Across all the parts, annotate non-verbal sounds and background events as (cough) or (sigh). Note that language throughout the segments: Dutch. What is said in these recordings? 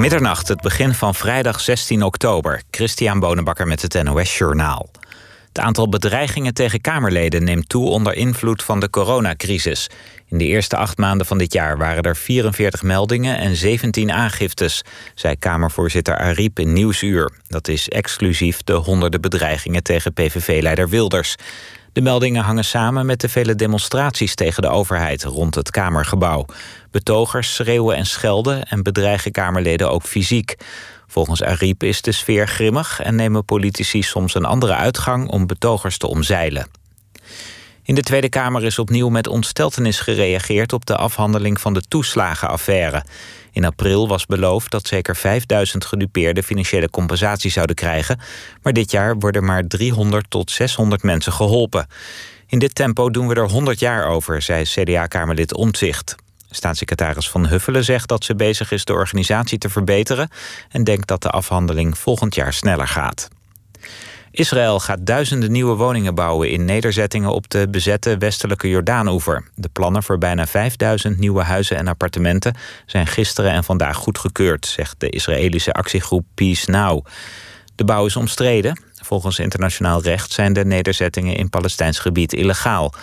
Middernacht, het begin van vrijdag 16 oktober. Christian Bonenbakker met het NOS Journaal. Het aantal bedreigingen tegen Kamerleden neemt toe onder invloed van de coronacrisis. In de eerste acht maanden van dit jaar waren er 44 meldingen en 17 aangiftes, zei Kamervoorzitter Ariep in Nieuwsuur. Dat is exclusief de honderden bedreigingen tegen PVV-leider Wilders. De meldingen hangen samen met de vele demonstraties tegen de overheid rond het Kamergebouw. Betogers schreeuwen en schelden en bedreigen Kamerleden ook fysiek. Volgens Ariep is de sfeer grimmig en nemen politici soms een andere uitgang om betogers te omzeilen. In de Tweede Kamer is opnieuw met ontsteltenis gereageerd op de afhandeling van de toeslagenaffaire. In april was beloofd dat zeker 5000 gedupeerden financiële compensatie zouden krijgen, maar dit jaar worden maar 300 tot 600 mensen geholpen. In dit tempo doen we er 100 jaar over, zei CDA-kamerlid Omtzigt. Staatssecretaris Van Huffelen zegt dat ze bezig is de organisatie te verbeteren en denkt dat de afhandeling volgend jaar sneller gaat. Israël gaat duizenden nieuwe woningen bouwen in nederzettingen op de bezette westelijke Jordaanoever. De plannen voor bijna 5000 nieuwe huizen en appartementen zijn gisteren en vandaag goedgekeurd, zegt de Israëlische actiegroep Peace Now. De bouw is omstreden. Volgens internationaal recht zijn de nederzettingen in Palestijns gebied illegaal.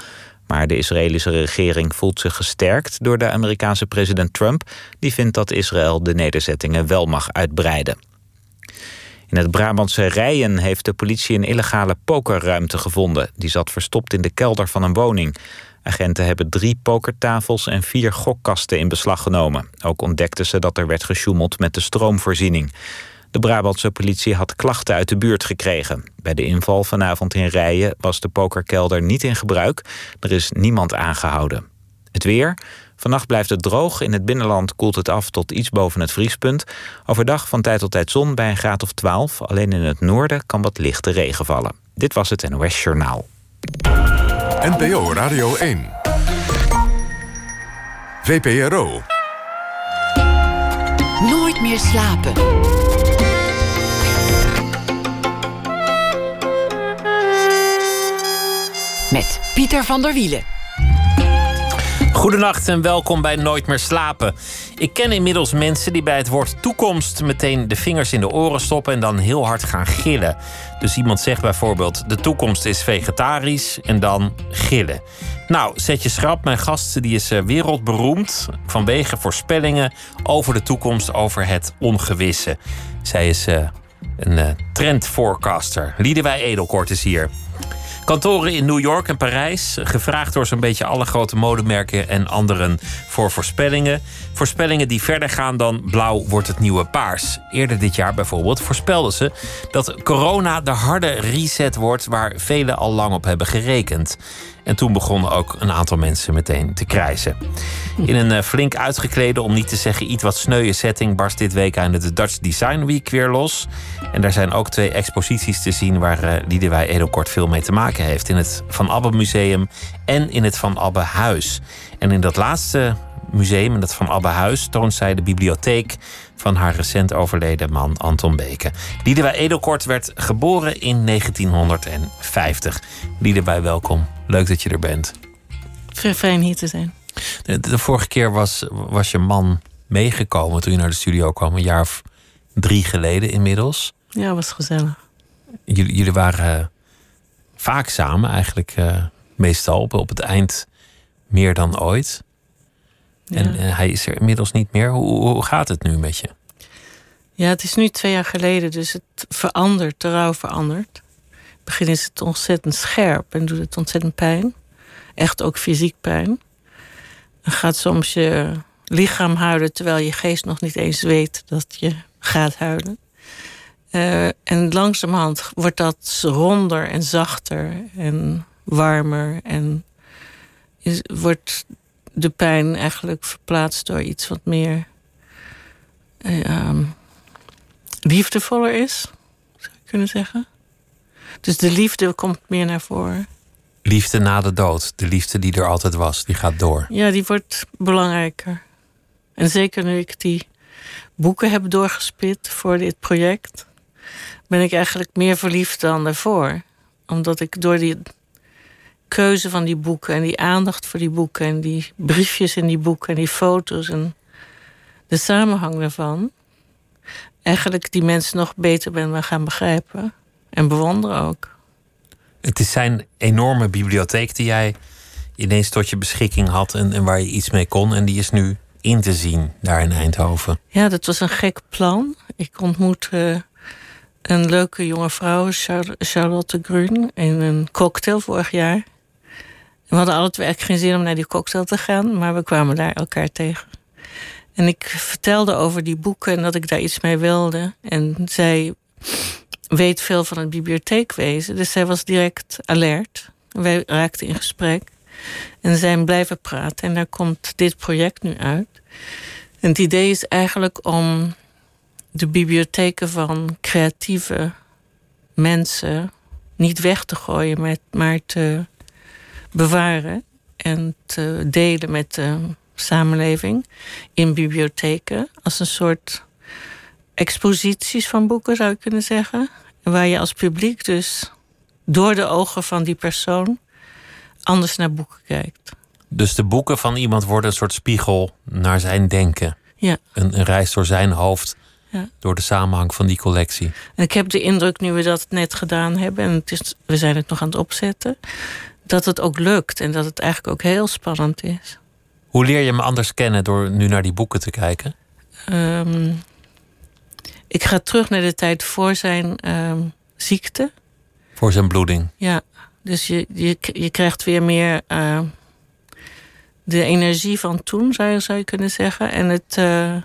Maar de Israëlische regering voelt zich gesterkt door de Amerikaanse president Trump, die vindt dat Israël de nederzettingen wel mag uitbreiden. In het Brabantse Rijen heeft de politie een illegale pokerruimte gevonden. Die zat verstopt in de kelder van een woning. Agenten hebben drie pokertafels en vier gokkasten in beslag genomen. Ook ontdekten ze dat er werd gesjoemeld met de stroomvoorziening. De Brabantse politie had klachten uit de buurt gekregen. Bij de inval vanavond in Rijen was de pokerkelder niet in gebruik. Er is niemand aangehouden. Het weer. Vannacht blijft het droog. In het binnenland koelt het af tot iets boven het vriespunt. Overdag van tijd tot tijd zon bij een graad of 12. Alleen in het noorden kan wat lichte regen vallen. Dit was het NOS Journaal. NPO Radio 1. VPRO. Nooit meer slapen. Met Pieter van der Wielen. Goedenacht en welkom bij Nooit meer slapen. Ik ken inmiddels mensen die bij het woord toekomst meteen de vingers in de oren stoppen en dan heel hard gaan gillen. Dus iemand zegt bijvoorbeeld: de toekomst is vegetarisch en dan gillen. Nou, zet je schrap. Mijn gast die is eh, wereldberoemd vanwege voorspellingen over de toekomst, over het ongewisse. Zij is uh, een uh, trendforecaster. Liedewij Edelkort is hier. Kantoren in New York en Parijs, gevraagd door zo'n beetje alle grote modemerken en anderen voor voorspellingen. Voorspellingen die verder gaan dan blauw wordt het nieuwe paars. Eerder dit jaar bijvoorbeeld voorspelden ze dat corona de harde reset wordt waar velen al lang op hebben gerekend. En toen begonnen ook een aantal mensen meteen te krijsen. In een eh, flink uitgeklede, om niet te zeggen iets wat sneuwe setting, barst dit week aan de Dutch Design Week weer los. En daar zijn ook twee exposities te zien waar uh, Liedewij Edelkort veel mee te maken heeft. In het Van Abbe Museum en in het Van Abbe Huis. En in dat laatste museum, in dat Van Abbe Huis, toont zij de bibliotheek van haar recent overleden man Anton Beke. Liedewij Edelkort werd geboren in 1950. Liedewij, welkom. Leuk dat je er bent. Fijn hier te zijn. De, de, vorige keer was, was je man meegekomen toen je naar de studio kwam, een jaar of drie geleden inmiddels. Ja, was gezellig. Jullie, jullie waren vaak samen, eigenlijk uh, meestal op, op het eind meer dan ooit. Ja. En uh, hij is er inmiddels niet meer. Hoe, hoe gaat het nu met je? Ja, het is nu twee jaar geleden, dus het verandert, de rouw verandert. In het begin is het ontzettend scherp en doet het ontzettend pijn. Echt ook fysiek pijn. Dan gaat soms je lichaam huilen terwijl je geest nog niet eens weet dat je gaat huilen. Uh, en langzamerhand wordt dat ronder en zachter en warmer. En is, wordt de pijn eigenlijk verplaatst door iets wat meer uh, liefdevoller is, zou je kunnen zeggen. Dus de liefde komt meer naar voren. Liefde na de dood, de liefde die er altijd was, die gaat door. Ja, die wordt belangrijker. En zeker nu ik die boeken heb doorgespit voor dit project, ben ik eigenlijk meer verliefd dan daarvoor. Omdat ik door die keuze van die boeken en die aandacht voor die boeken en die briefjes in die boeken en die foto's en de samenhang daarvan, eigenlijk die mensen nog beter ben gaan begrijpen. En bewonderen ook. Het is zijn enorme bibliotheek die jij ineens tot je beschikking had en, en waar je iets mee kon. En die is nu in te zien daar in Eindhoven. Ja, dat was een gek plan. Ik ontmoette een leuke jonge vrouw, Charlotte Grun, in een cocktail vorig jaar. We hadden alle twee geen zin om naar die cocktail te gaan, maar we kwamen daar elkaar tegen. En ik vertelde over die boeken en dat ik daar iets mee wilde. En zij weet veel van het bibliotheekwezen, dus zij was direct alert. Wij raakten in gesprek en zijn blijven praten. En daar komt dit project nu uit. En het idee is eigenlijk om de bibliotheken van creatieve mensen niet weg te gooien, maar te bewaren en te delen met de samenleving in bibliotheken als een soort exposities van boeken zou je kunnen zeggen. Waar je als publiek dus door de ogen van die persoon anders naar boeken kijkt. Dus de boeken van iemand worden een soort spiegel naar zijn denken. Ja. Een, een reis door zijn hoofd. Ja. Door de samenhang van die collectie. En ik heb de indruk, nu we dat net gedaan hebben, en het is, we zijn het nog aan het opzetten, dat het ook lukt en dat het eigenlijk ook heel spannend is. Hoe leer je me anders kennen door nu naar die boeken te kijken? Ehm, ik ga terug naar de tijd voor zijn ehm, ziekte. Voor zijn bloeding. Ja, dus je, je, je krijgt weer meer uh, de energie van toen, zou je, zou je kunnen zeggen. En het, uh,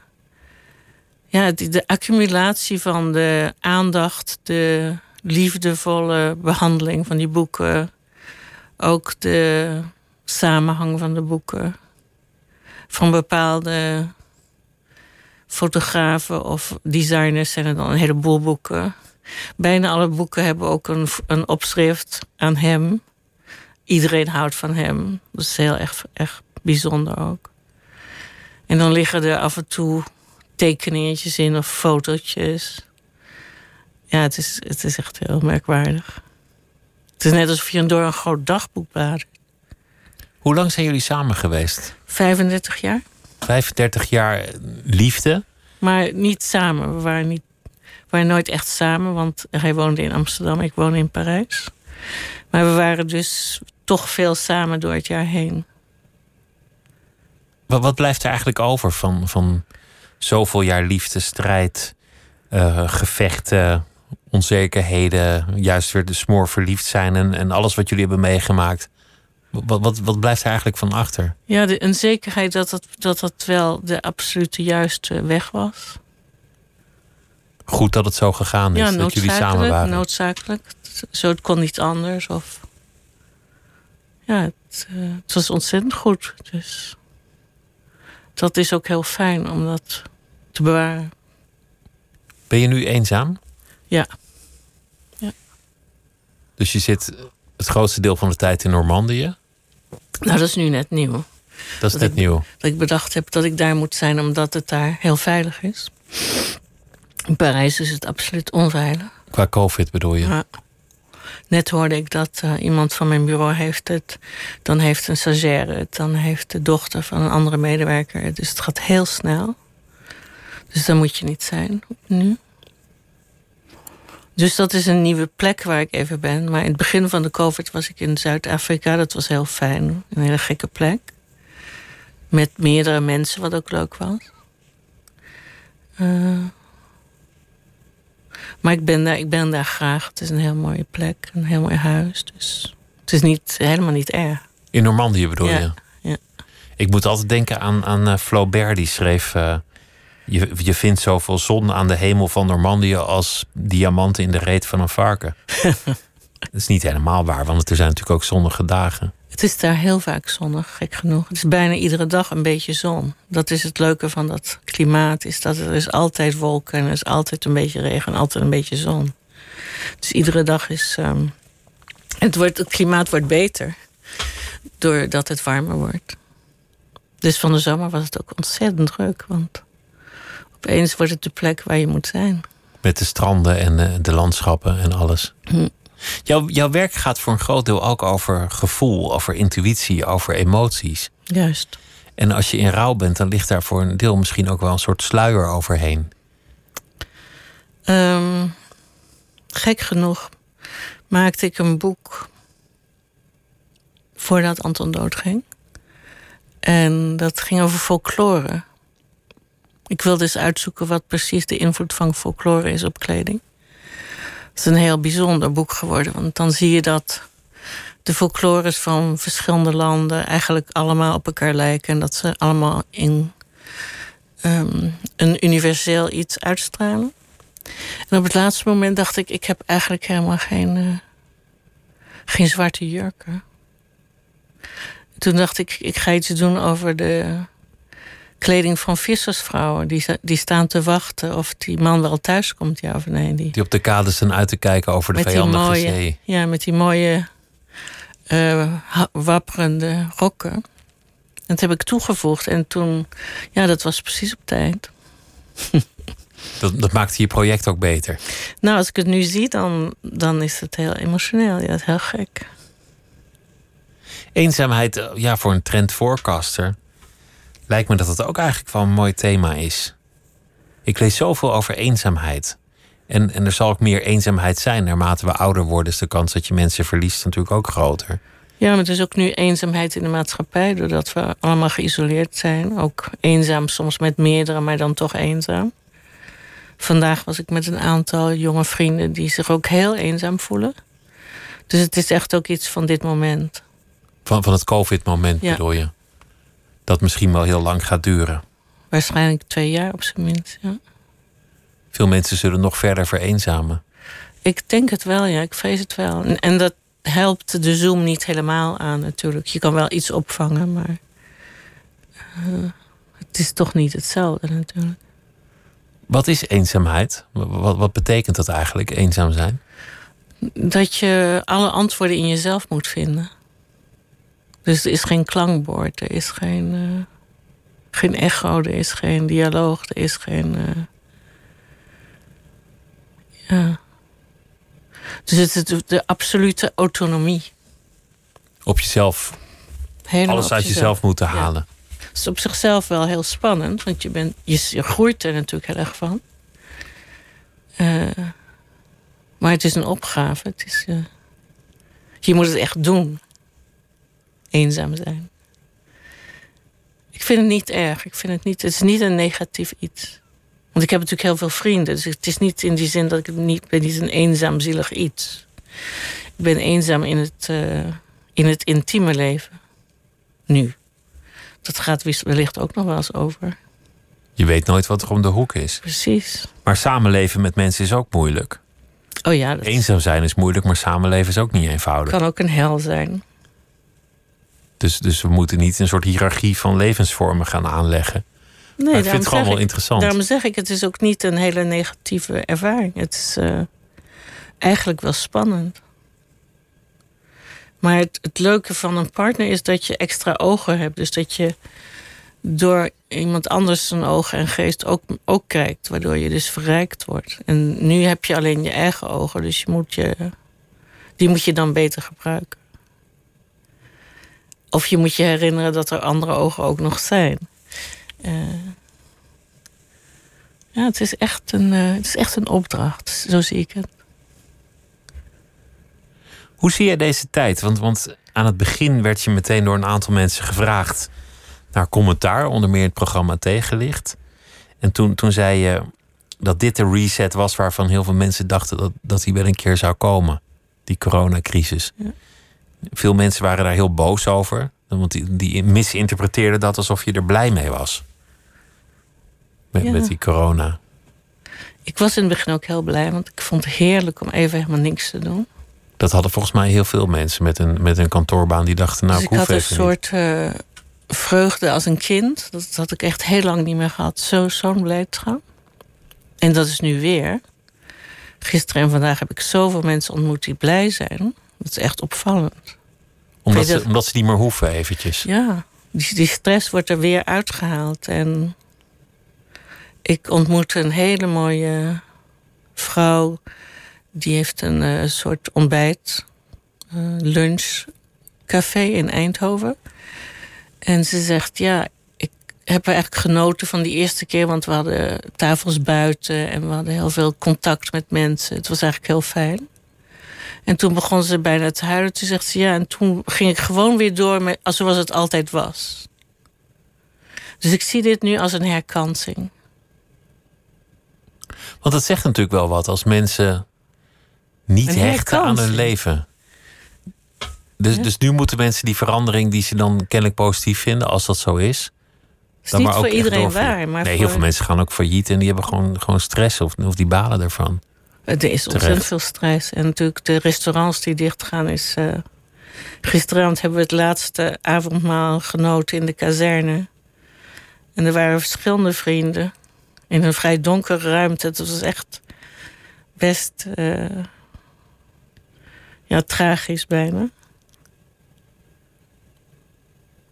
ja, de, de accumulatie van de aandacht, de liefdevolle behandeling van die boeken. Ook de samenhang van de boeken. Van bepaalde fotografen of designers zijn er dan een heleboel boeken. Bijna alle boeken hebben ook een, een opschrift aan hem. Iedereen houdt van hem. Dat is heel erg, erg bijzonder ook. En dan liggen er af en toe tekeningetjes in of fotootjes. Ja, het is, het is echt heel merkwaardig. Het is net alsof je door een groot dagboek bladert. Hoe lang zijn jullie samen geweest? 35 jaar. 35 jaar liefde? Maar niet samen. We waren, niet, we waren nooit echt samen, want hij woonde in Amsterdam, ik woonde in Parijs. Maar we waren dus toch veel samen door het jaar heen. Wat, wat blijft er eigenlijk over van, van zoveel jaar liefde, strijd, uh, gevechten, onzekerheden, juist weer de smoor verliefd zijn en, en alles wat jullie hebben meegemaakt? Wat, wat, wat blijft er eigenlijk van achter? Ja, de onzekerheid dat het, dat het wel de absolute juiste weg was. Goed dat het zo gegaan is, ja, dat jullie samen waren. noodzakelijk. Zo, het kon niet anders. Of... Ja, het, uh, het was ontzettend goed. Dus dat is ook heel fijn om dat te bewaren. Ben je nu eenzaam? Ja. ja. Dus je zit het grootste deel van de tijd in Normandië? Nou, dat is nu net nieuw. Dat is dat net ik, nieuw. Dat ik bedacht heb dat ik daar moet zijn omdat het daar heel veilig is. In Parijs is het absoluut onveilig. Qua COVID bedoel je? Ja. Net hoorde ik dat uh, iemand van mijn bureau heeft het. Dan heeft een stagiaire het. Dan heeft de dochter van een andere medewerker het. Dus het gaat heel snel. Dus daar moet je niet zijn nu. Dus dat is een nieuwe plek waar ik even ben. Maar in het begin van de COVID was ik in Zuid-Afrika. Dat was heel fijn. Een hele gekke plek. Met meerdere mensen, wat ook leuk was. Uh, maar ik ben, daar, ik ben daar graag. Het is een heel mooie plek, een heel mooi huis. Dus het is niet, helemaal niet erg. In Normandië bedoel ja, je? Ja. Ik moet altijd denken aan, aan uh, Flaubert, die schreef... Uh, je, je vindt zoveel zon aan de hemel van Normandië... als diamanten in de reet van een varken. (laughs) dat is niet helemaal waar, want er zijn natuurlijk ook zonnige dagen. Het is daar heel vaak zonnig, gek genoeg. Het is bijna iedere dag een beetje zon. Dat is het leuke van dat klimaat. Is dat er is altijd wolken en er is altijd een beetje regen en altijd een beetje zon. Dus iedere dag is. Um, het, wordt, het klimaat wordt beter. Doordat het warmer wordt. Dus van de zomer was het ook ontzettend druk. Want opeens wordt het de plek waar je moet zijn. Met de stranden en de, de landschappen en alles. Hm. Jouw, jouw werk gaat voor een groot deel ook over gevoel, over intuïtie, over emoties. Juist. En als je in rouw bent, dan ligt daar voor een deel misschien ook wel een soort sluier overheen. Ehm, gek genoeg maakte ik een boek voordat Anton doodging. En dat ging over folklore. Ik wilde dus uitzoeken wat precies de invloed van folklore is op kleding. Het is een heel bijzonder boek geworden, want dan zie je dat de folklores van verschillende landen eigenlijk allemaal op elkaar lijken en dat ze allemaal in ehm, een universeel iets uitstralen. En op het laatste moment dacht ik, ik heb eigenlijk helemaal geen, uh, geen zwarte jurken. Toen dacht ik, ik ga iets doen over de kleding van vissersvrouwen. Die, die staan te wachten of die man wel thuis komt, ja of nee. Die, die op de kades staan uit te kijken over de vijandige mooie, zee. Ja, met die mooie uh, wapperende rokken. En dat heb ik toegevoegd. En toen, ja, dat was precies op tijd. (laughs) Dat, dat maakte je project ook beter. Nou, als ik het nu zie, dan, dan is het heel emotioneel. Ja, is heel gek. Eenzaamheid, eh, ja, voor een trendforecaster lijkt me dat het ook eigenlijk wel een mooi thema is. Ik lees zoveel over eenzaamheid. En, en er zal ook meer eenzaamheid zijn. Naarmate we ouder worden, is de kans dat je mensen verliest natuurlijk ook groter. Ja, maar er is ook nu eenzaamheid in de maatschappij, doordat we allemaal geïsoleerd zijn. Ook eenzaam, soms met meerdere, maar dan toch eenzaam. Vandaag was ik met een aantal jonge vrienden die zich ook heel eenzaam voelen. Dus het is echt ook iets van dit moment. Van, van het COVID-moment ja. bedoel je? Dat misschien wel heel lang gaat duren. Waarschijnlijk twee jaar op zijn minst, ja. Veel mensen zullen nog verder vereenzamen. Ik denk het wel, ja. Ik vrees het wel. En, en dat helpt de Zoom niet helemaal aan natuurlijk. Je kan wel iets opvangen, maar... Uh, het is toch niet hetzelfde natuurlijk. Wat is eenzaamheid? Wat, wat betekent dat eigenlijk, eenzaam zijn? Dat je alle antwoorden in jezelf moet vinden. Dus er is geen klankbord, er is geen, uh, geen echo, er is geen dialoog, er is geen. Uh, ja. Dus het is de, absolute autonomie. Op jezelf. Helemaal alles uit jezelf, moeten halen. Ja. Dat is op zichzelf wel heel spannend, want je, bent, je, je groeit er natuurlijk heel erg van. Uh, maar het is een opgave. Het is, je moet het echt doen eenzaam zijn. Ik vind het niet erg. Ik vind het, niet, het is niet een negatief iets. Want ik heb natuurlijk heel veel vrienden. Dus het is niet in die zin dat ik niet ben niet een eenzaam, zielig iets. Ik ben eenzaam in het, uh, in het intieme leven. Nu. Dat gaat wellicht ook nog wel eens over. Je weet nooit wat er om de hoek is. Precies. Maar samenleven met mensen is ook moeilijk. Oh ja. Dat Eenzaam zijn is moeilijk, maar samenleven is ook niet eenvoudig. Kan ook een hel zijn. Dus, dus we moeten niet een soort hiërarchie van levensvormen gaan aanleggen. Nee, maar ik vind het gewoon wel interessant. Daarom zeg ik, het is ook niet een hele negatieve ervaring. Het is uh, eigenlijk wel spannend. Maar het, het leuke van een partner is dat je extra ogen hebt. Dus dat je door iemand anders zijn ogen en geest ook, ook kijkt. Waardoor je dus verrijkt wordt. En nu heb je alleen je eigen ogen. Dus je moet je, die moet je dan beter gebruiken. Of je moet je herinneren dat er andere ogen ook nog zijn. Uh, ja, het is, echt een, uh, het is echt een opdracht. Zo zie ik het. Hoe zie jij deze tijd? Want, want aan het begin werd je meteen door een aantal mensen gevraagd naar commentaar, onder meer het programma Tegenlicht. En toen, toen zei je dat dit de reset was waarvan heel veel mensen dachten dat, dat die wel een keer zou komen. Die coronacrisis. Ja. Veel mensen waren daar heel boos over. Want die, die misinterpreteerden dat alsof je er blij mee was. Met, met die corona. Ik was in het begin ook heel blij, want ik vond het heerlijk om even helemaal niks te doen. Dat hadden volgens mij heel veel mensen met een, met een kantoorbaan die dachten: Nou, dus ik, ik had een soort uh, vreugde als een kind. Dat had ik echt heel lang niet meer gehad. Zo, zo'n blijdschap. En dat is nu weer. Gisteren en vandaag heb ik zoveel mensen ontmoet die blij zijn. Dat is echt opvallend. Omdat, ze, omdat ze niet meer hoeven, eventjes. Ja, die, die stress wordt er weer uitgehaald. En ik ontmoette een hele mooie vrouw. Die heeft een uh, soort ontbijt, uh, lunchcafé in Eindhoven. En ze zegt, ja, ik hebben eigenlijk genoten van die eerste keer, want we hadden tafels buiten en we hadden heel veel contact met mensen. Het was eigenlijk heel fijn. En toen begon ze bijna te huilen. Toen zegt ze ja, en toen ging ik gewoon weer door met, als zoals het altijd was. Dus ik zie dit nu als een herkansing. Want dat zegt natuurlijk wel wat als mensen niet Een hechten aan hun leven. Dus, Ja. dus nu moeten mensen die verandering die ze dan kennelijk positief vinden, als dat zo is. Het is dan niet maar ook voor iedereen doorvoeren. waar. Maar nee, voor, heel veel mensen gaan ook failliet en die hebben gewoon, gewoon stress of, of die balen ervan. Er is ontzettend veel stress. En natuurlijk de restaurants die dichtgaan is... eh, gisteravond hebben we het laatste avondmaal genoten in de kazerne. En er waren verschillende vrienden. In een vrij donkere ruimte. Het was echt best... eh, ja, tragisch bijna.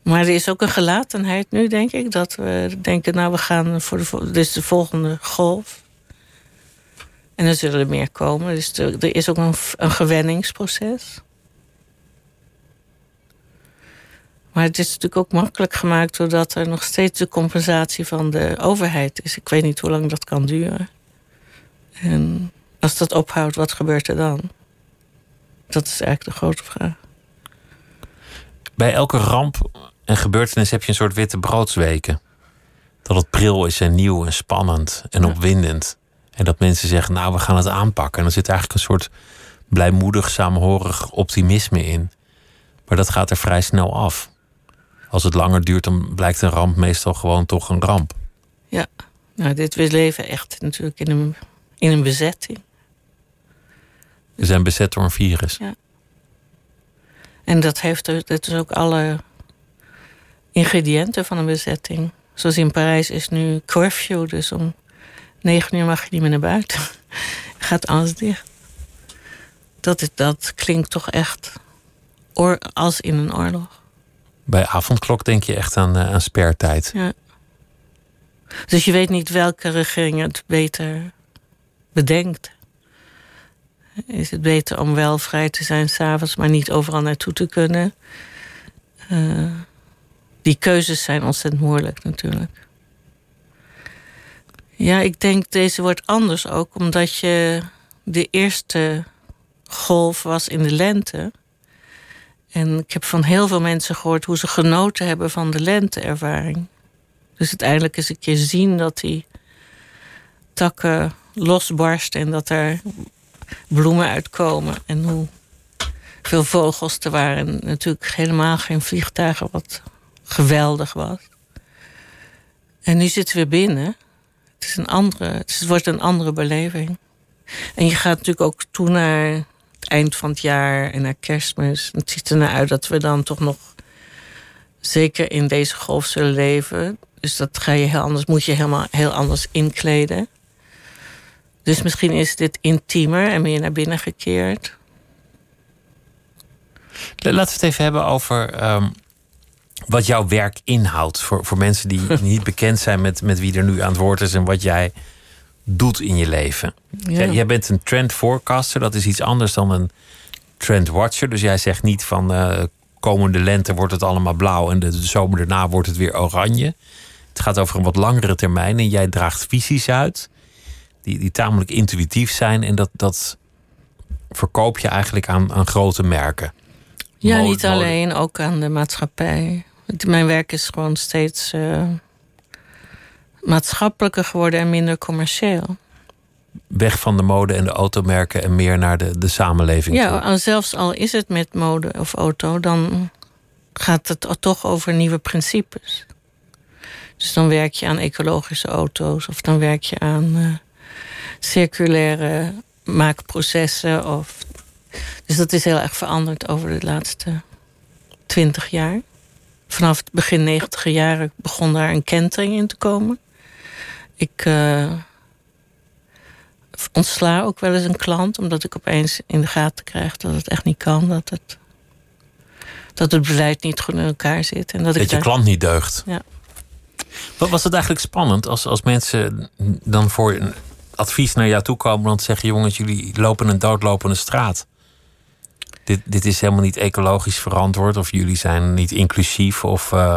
Maar er is ook een gelatenheid nu, denk ik. Dat we denken, nou, we gaan voor de, is de volgende golf. En er zullen er meer komen. Dus er, er is ook een, een gewenningsproces. Maar het is natuurlijk ook makkelijk gemaakt doordat er nog steeds de compensatie van de overheid is. Ik weet niet hoe lang dat kan duren. En als dat ophoudt, wat gebeurt er dan? Dat is eigenlijk de grote vraag. Bij elke ramp en gebeurtenis heb je een soort witte broodsweken. Dat het pril is en nieuw en spannend en Ja. opwindend. En dat mensen zeggen, nou, we gaan het aanpakken. En er zit eigenlijk een soort blijmoedig, saamhorig optimisme in. Maar dat gaat er vrij snel af. Als het langer duurt, dan blijkt een ramp meestal gewoon toch een ramp. Nou, dit, we leven echt natuurlijk in een, in een bezetting. We zijn bezet door een virus. En dat heeft dat is ook alle ingrediënten van een bezetting. Zoals in Parijs is nu curfew, dus om negen uur mag je niet meer naar buiten. (laughs) Gaat alles dicht. Dat, is, dat klinkt toch echt als in een oorlog. Bij avondklok denk je echt aan, eh, aan spertijd. Ja. Dus je weet niet welke regering het beter bedenkt. Is het beter om wel vrij te zijn s'avonds, maar niet overal naartoe te kunnen? Eh, die keuzes zijn ontzettend moeilijk natuurlijk. Ja, ik denk deze wordt anders ook, omdat je de eerste golf was in de lente. En ik heb van heel veel mensen gehoord hoe ze genoten hebben van de lenteervaring. Dus uiteindelijk eens een keer zien dat die takken losbarsten en dat er bloemen uitkomen. En hoe veel vogels er waren. En natuurlijk helemaal geen vliegtuigen, wat geweldig was. En nu zitten we binnen. Het, is een andere, het wordt een andere beleving. En je gaat natuurlijk ook toe naar het eind van het jaar en naar kerstmis. Het ziet er naar uit dat we dan toch nog zeker in deze golf zullen leven. Dus dat ga je heel anders, moet je helemaal heel anders inkleden. Dus misschien is dit intiemer en meer naar binnen gekeerd. Laten we het even hebben over ehm, wat jouw werk inhoudt. Voor, voor mensen die (laughs) niet bekend zijn met, met wie er nu aan het woord is en wat jij doet in je leven. Ja. Jij, bent een trend forecaster, dat is iets anders dan een trend watcher. Dus jij zegt niet van eh, komende lente wordt het allemaal blauw en de, de zomer daarna wordt het weer oranje. Het gaat over een wat langere termijn en jij draagt visies uit die, die tamelijk intuïtief zijn en dat, dat verkoop je eigenlijk aan, aan grote merken. Ja, Mode- niet alleen, ook aan de maatschappij. Mijn werk is gewoon steeds eh, maatschappelijker geworden en minder commercieel. Weg van de mode en de automerken en meer naar de, de samenleving toe. Ja, zelfs al is het met mode of auto, dan gaat het toch over nieuwe principes. Dus dan werk je aan ecologische auto's of dan werk je aan eh, circulaire maakprocessen. Of... Dus dat is heel erg veranderd over de laatste twintig jaar. Vanaf het begin negentiger jaren begon daar een kentering in te komen. Ik eh, ontsla ook wel eens een klant, omdat ik opeens in de gaten krijg dat het echt niet kan. Dat het, dat het beleid niet goed in elkaar zit. En dat, ik Dat je daar- klant niet deugt. Ja. Wat was het eigenlijk spannend als, als mensen dan voor een advies naar jou toe komen... dan zeggen, jongens, jullie lopen een doodlopende straat. Dit, is helemaal niet ecologisch verantwoord... of jullie zijn niet inclusief of... eh,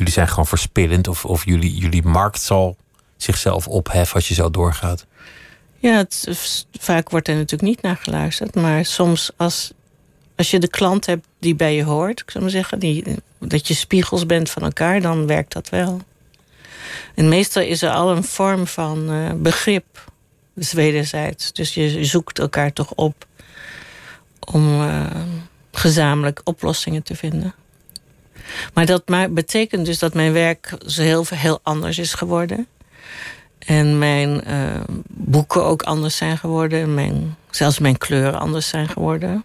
jullie zijn gewoon verspillend of, of jullie, jullie markt zal zichzelf opheffen als je zo doorgaat? Ja, het, vaak wordt er natuurlijk niet naar geluisterd. Maar soms als, als je de klant hebt die bij je hoort, ik zou maar zeggen, die, dat je spiegels bent van elkaar, dan werkt dat wel. En meestal is er al een vorm van uh, begrip, dus wederzijds. Dus je zoekt elkaar toch op om uh, gezamenlijk oplossingen te vinden. Maar dat betekent dus dat mijn werk heel, heel anders is geworden. En mijn uh, boeken ook anders zijn geworden. Mijn, zelfs mijn kleuren anders zijn geworden.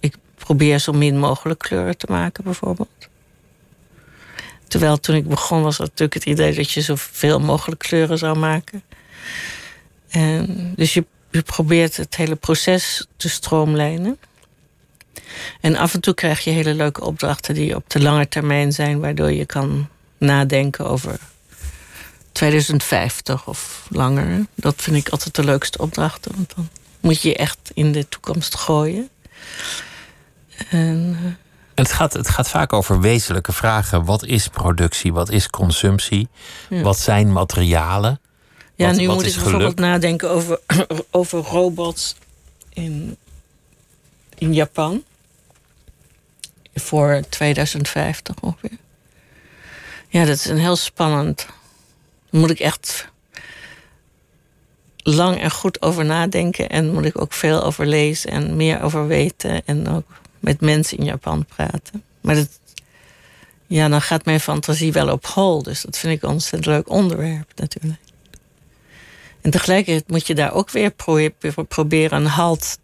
Ik probeer zo min mogelijk kleuren te maken, bijvoorbeeld. Terwijl toen ik begon was natuurlijk het idee dat je zoveel mogelijk kleuren zou maken. En dus je, je probeert het hele proces te stroomlijnen. En af en toe krijg je hele leuke opdrachten die op de lange termijn zijn, waardoor je kan nadenken over 2050 of langer. Dat vind ik altijd de leukste opdrachten, want dan moet je je echt in de toekomst gooien. En, uh, het, gaat, het gaat vaak over wezenlijke vragen. Wat is productie? Wat is consumptie? Ja. Wat zijn materialen? Ja, wat, nu wat moet ik bijvoorbeeld nadenken over, over robots in, in Japan. Voor 2050 ongeveer. Ja, dat is een heel spannend. Daar moet ik echt lang en goed over nadenken. En moet ik ook veel over lezen en meer over weten. En ook met mensen in Japan praten. Maar dat, ja, dan gaat mijn fantasie wel op hol. Dus dat vind ik een ontzettend leuk onderwerp natuurlijk. En tegelijkertijd moet je daar ook weer proberen een halt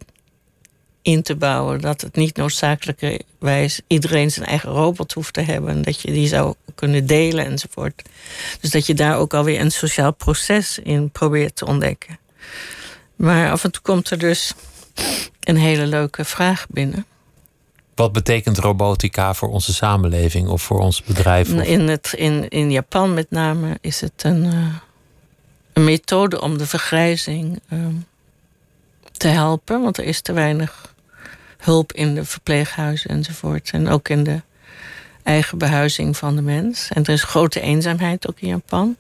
in te bouwen. Dat het niet noodzakelijkerwijs iedereen zijn eigen robot hoeft te hebben. Dat je die zou kunnen delen enzovoort. Dus dat je daar ook alweer een sociaal proces in probeert te ontdekken. Maar af en toe komt er dus een hele leuke vraag binnen. Wat betekent robotica voor onze samenleving of voor ons bedrijf? Of? In, het, in, in Japan met name is het een, uh, een methode om de vergrijzing uh, te helpen. Want er is te weinig hulp in de verpleeghuizen enzovoort. En ook in de eigen behuizing van de mens. En er is grote eenzaamheid ook in Japan.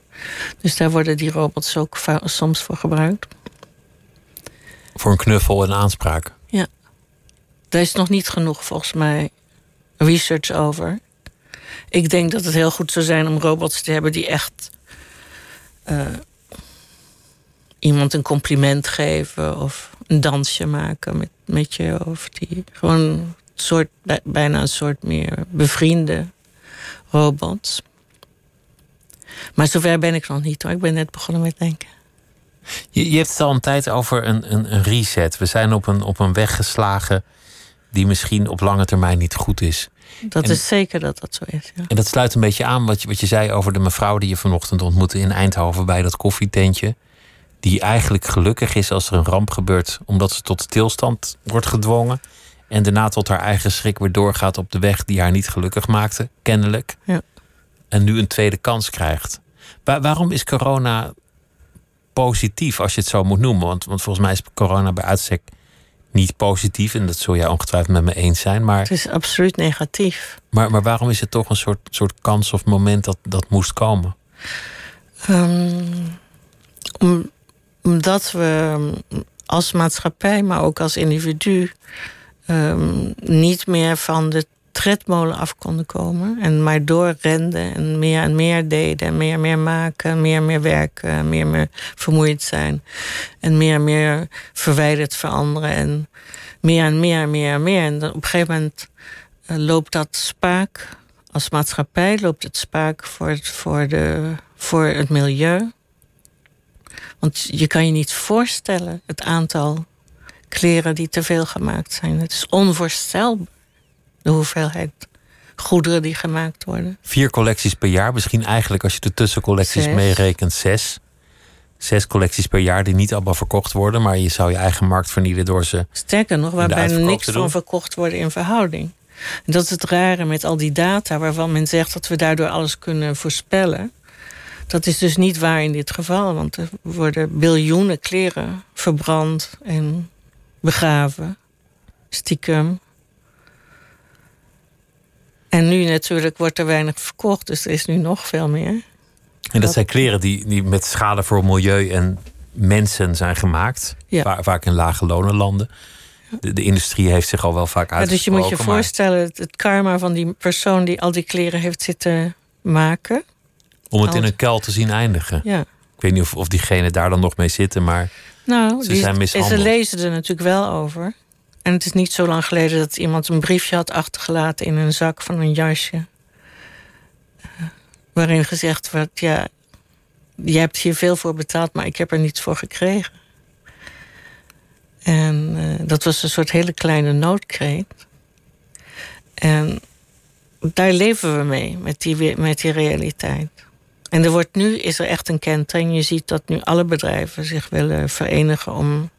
Dus daar worden die robots ook soms voor gebruikt. Voor een knuffel en aanspraak. Ja. Daar is nog niet genoeg volgens mij research over. Ik denk dat het heel goed zou zijn om robots te hebben die echt uh, iemand een compliment geven of een dansje maken met, met je. Of die gewoon een soort, bijna een soort meer bevriende robots. Maar zover ben ik nog niet hoor. Ik ben net begonnen met denken. Je, je hebt het al een tijd over een, een, een, reset. We zijn op een, op een weg geslagen die misschien op lange termijn niet goed is. Dat en, is zeker dat dat zo is. Ja. En dat sluit een beetje aan wat je, wat je zei over de mevrouw die je vanochtend ontmoette in Eindhoven bij dat koffietentje die eigenlijk gelukkig is als er een ramp gebeurt, omdat ze tot stilstand wordt gedwongen. En daarna tot haar eigen schrik weer doorgaat op de weg die haar niet gelukkig maakte, kennelijk. Ja. En nu een tweede kans krijgt. waarom is corona positief, als je het zo moet noemen? Want, want volgens mij is corona bij uitstek niet positief. En dat zul jij ongetwijfeld met me eens zijn. Maar, het is absoluut negatief. Maar, maar waarom is het toch een soort, soort kans of moment dat dat moest komen? Um, om, omdat we als maatschappij, maar ook als individu, um, niet meer van de tredmolen af konden komen. En maar doorrenden en meer en meer deden. En meer en meer maken, meer en meer werken, meer en meer vermoeid zijn. En meer en meer verwijderd veranderen. En meer en meer en meer en meer. En op een gegeven moment uh, loopt dat spaak. Als maatschappij loopt het spaak voor het, voor de, voor het milieu. Want je kan je niet voorstellen het aantal kleren die te veel gemaakt zijn. Het is onvoorstelbaar de hoeveelheid goederen die gemaakt worden. Vier collecties per jaar, misschien eigenlijk als je de tussencollecties meerekent, zes. Zes collecties per jaar die niet allemaal verkocht worden, maar je zou je eigen markt vernielen door ze. Sterker nog, waar bijna niks van verkocht worden in verhouding. En dat is het rare met al die data waarvan men zegt dat we daardoor alles kunnen voorspellen. Dat is dus niet waar in dit geval, want er worden biljoenen kleren verbrand en begraven, stiekem. En nu natuurlijk wordt er weinig verkocht, dus er is nu nog veel meer. En dat, zijn kleren die, die met schade voor milieu en mensen zijn gemaakt. Ja. Vaak in lage lonenlanden. De, de industrie heeft zich al wel vaak Ja, dus je uitgesproken. moet je maar voorstellen, het karma van die persoon die al die kleren heeft zitten maken. Om het in een kuil te zien eindigen. Ja. Ik weet niet of, of diegenen daar dan nog mee zitten, maar Nou, Ze die- zijn mishandeld. ze lezen er natuurlijk wel over. En het is niet zo lang geleden dat iemand een briefje had achtergelaten in een zak van een jasje. Eh, waarin gezegd werd: Ja, je hebt hier veel voor betaald, maar ik heb er niets voor gekregen. En eh, dat was een soort hele kleine noodkreet. En daar leven we mee, met die, met die realiteit. En er wordt nu is er echt een kentering. Je ziet dat nu alle bedrijven zich willen verenigen om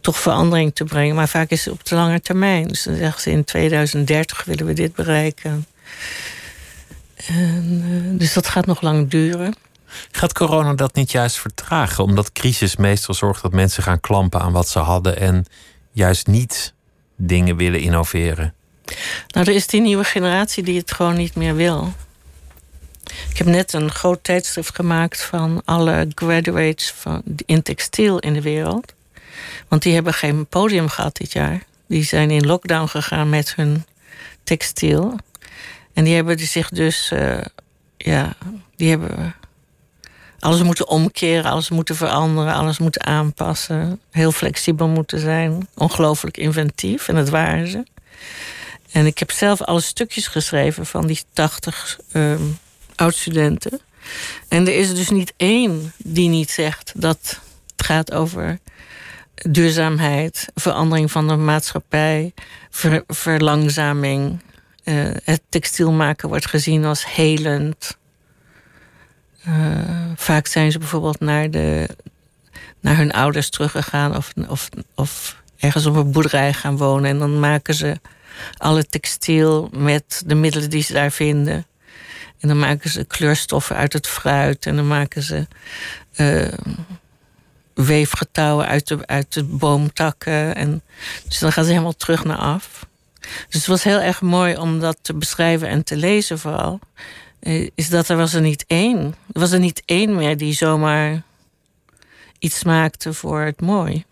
toch verandering te brengen. Maar vaak is het op de lange termijn. Dus dan zeggen ze in 2030 willen we dit bereiken. En, eh, dus dat gaat nog lang duren. gaat corona dat niet juist vertragen? Omdat crisis meestal zorgt dat mensen gaan klampen aan wat ze hadden en juist niet dingen willen innoveren. Nou, er is die nieuwe generatie die het gewoon niet meer wil. Ik heb net een groot tijdschrift gemaakt van alle graduates van, in textiel in de wereld. Want die hebben geen podium gehad dit jaar. Die zijn in lockdown gegaan met hun textiel. En die hebben zich dus, eh, ja, die hebben alles moeten omkeren, alles moeten veranderen, alles moeten aanpassen. Heel flexibel moeten zijn, ongelooflijk inventief. En dat waren ze. En ik heb zelf alle stukjes geschreven van die 80 ehm oud-studenten. En er is dus niet één die niet zegt dat het gaat over duurzaamheid, verandering van de maatschappij, ver- verlangzaming. Eh, het textiel maken wordt gezien als helend. Eh, vaak zijn ze bijvoorbeeld naar, de, naar hun ouders teruggegaan of, of, of ergens op een boerderij gaan wonen. En dan maken ze alle textiel met de middelen die ze daar vinden. En dan maken ze kleurstoffen uit het fruit. En dan maken ze eh, weefgetouwen uit de, uit de boomtakken. En, dus dan gaan ze helemaal terug naar af. Dus het was heel erg mooi om dat te beschrijven en te lezen vooral. Eh, Is dat er was er niet één. Er was er niet één meer die zomaar iets maakte voor het mooi.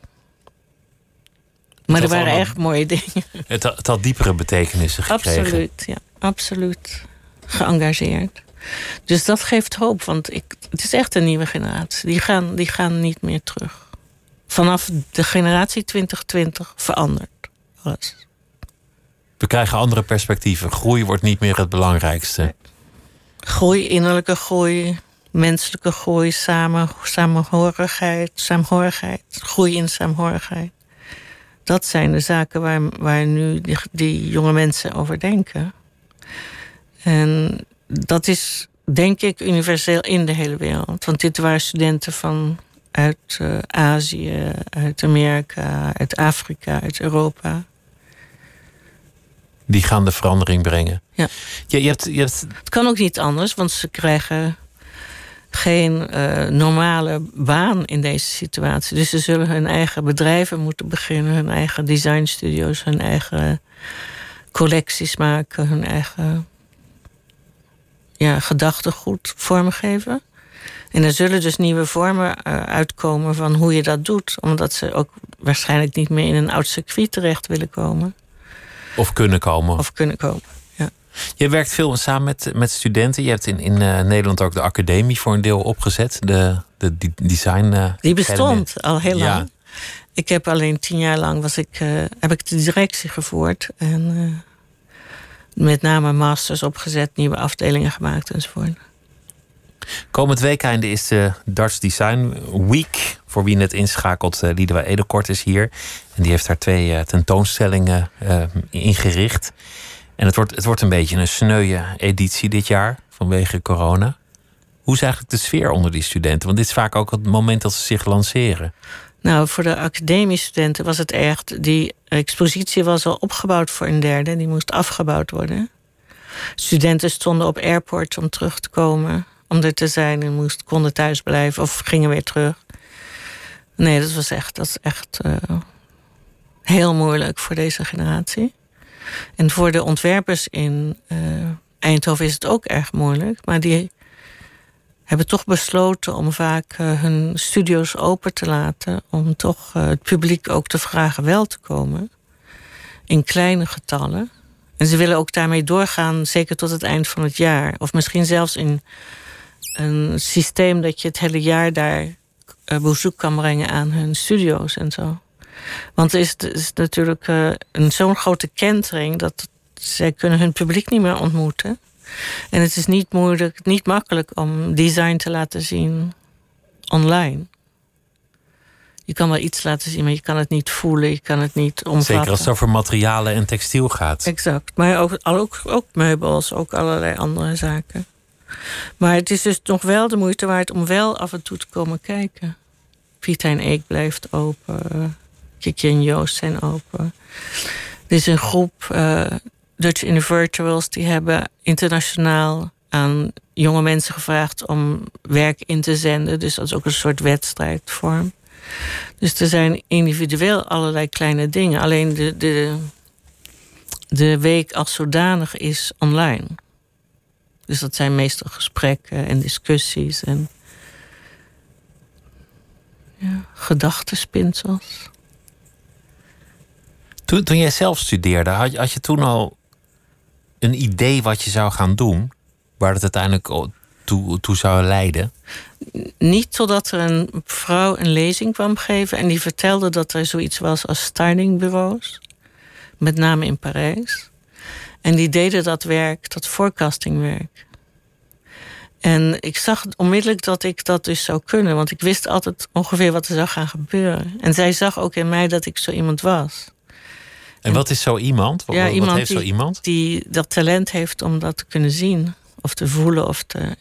Maar er waren echt mooie dingen. Het, het had diepere betekenissen gekregen. Absoluut, ja. Absoluut geëngageerd. Dus dat geeft hoop, want ik, het is echt een nieuwe generatie. Die gaan, die gaan niet meer terug. Vanaf de generatie 2020 verandert alles. We krijgen andere perspectieven. Groei wordt niet meer het belangrijkste. Groei, innerlijke groei, menselijke groei, samen, samenhorigheid, saamhorigheid, groei in saamhorigheid. Dat zijn de zaken waar, waar nu die, die jonge mensen over denken. En dat is, denk ik, universeel in de hele wereld. Want dit waren studenten van uit eh, Azië, uit Amerika, uit Afrika, uit Europa. Die gaan de verandering brengen. Ja. Je, je hebt, je hebt, Het kan ook niet anders, want ze krijgen geen eh, normale baan in deze situatie. Dus ze zullen hun eigen bedrijven moeten beginnen, hun eigen designstudio's, hun eigen collecties maken, hun eigen ja, gedachtegoed vormgeven. En er zullen dus nieuwe vormen eh, uitkomen van hoe je dat doet, omdat ze ook waarschijnlijk niet meer in een oud circuit terecht willen komen of kunnen komen. of kunnen komen. Je werkt veel samen met, met studenten. Je hebt in, in eh, Nederland ook de academie voor een deel opgezet. De, de, die design. eh, Die academy. bestond al heel Ja. lang. Ik heb alleen tien jaar lang was ik, eh, heb ik de directie gevoerd. En eh, met name masters opgezet, nieuwe afdelingen gemaakt enzovoort. Komend weekende is de Dutch Design Week. Voor wie net inschakelt, uh, Liedewij Edekort is hier. En die heeft daar twee eh, tentoonstellingen eh, ingericht. En het wordt, het wordt een beetje een sneuwe editie dit jaar vanwege corona. Hoe is eigenlijk de sfeer onder die studenten? Want dit is vaak ook het moment dat ze zich lanceren. Nou, voor de academiestudenten was het erg. Die expositie was al opgebouwd voor een derde. Die moest afgebouwd worden. Studenten stonden op airport om terug te komen. Om er te zijn en moest, konden thuis blijven of gingen weer terug. Nee, dat was echt, dat is echt uh, heel moeilijk voor deze generatie. En voor de ontwerpers in uh, Eindhoven is het ook erg moeilijk. Maar die hebben toch besloten om vaak uh, hun studio's open te laten. Om toch uh, het publiek ook te vragen wel te komen. In kleine getallen. En ze willen ook daarmee doorgaan, zeker tot het eind van het jaar. Of misschien zelfs in een systeem dat je het hele jaar daar uh, bezoek kan brengen aan hun studio's en zo. Want het is, is natuurlijk een zo'n grote kentering dat zij kunnen hun publiek niet meer ontmoeten. En het is niet moeilijk, niet makkelijk om design te laten zien online. Je kan wel iets laten zien, maar je kan het niet voelen, je kan het niet omvatten. Zeker als het over materialen en textiel gaat. Exact, maar ook, ook, ook meubels, ook allerlei andere zaken. Maar het is dus nog wel de moeite waard om wel af en toe te komen kijken. Piet en Eek blijft open. Kiki en Joost zijn open. Er is een groep uh, Dutch Individuals die hebben internationaal aan jonge mensen gevraagd om werk in te zenden. Dus dat is ook een soort wedstrijdvorm. Dus er zijn individueel allerlei kleine dingen. Alleen de, de, de week als zodanig is online. Dus dat zijn meestal gesprekken en discussies en ja. Toen, toen jij zelf studeerde, had, had je toen al een idee wat je zou gaan doen? Waar het uiteindelijk toe, zou leiden? Niet totdat er een vrouw een lezing kwam geven en die vertelde dat er zoiets was als stylingbureaus, met name in Parijs. En die deden dat werk, dat forecastingwerk. En ik zag onmiddellijk dat ik dat dus zou kunnen, want ik wist altijd ongeveer wat er zou gaan gebeuren. En zij zag ook in mij dat ik zo iemand was. En wat is zo iemand? Wat, ja, wat iemand heeft die, zo iemand? Die dat talent heeft om dat te kunnen zien, of te voelen, of te,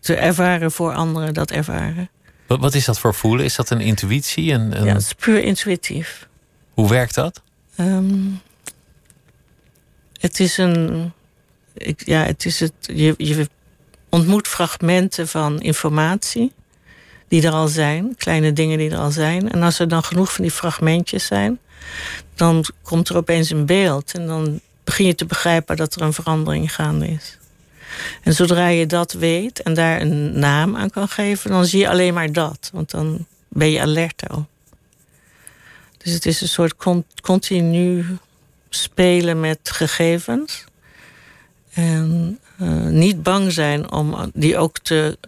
te ervaren voor anderen dat ervaren. Wat, wat is dat voor voelen? Is dat een intuïtie? Een, een... Ja, het is puur intuïtief. Hoe werkt dat? Um, het is een. Ik, ja, het is het. Je, je ontmoet fragmenten van informatie die er al zijn, kleine dingen die er al zijn. En als er dan genoeg van die fragmentjes zijn, dan komt er opeens een beeld. En dan begin je te begrijpen dat er een verandering gaande is. En zodra je dat weet en daar een naam aan kan geven, dan zie je alleen maar dat. Want dan ben je alert al. Dus het is een soort continu spelen met gegevens. En uh, niet bang zijn om die ook te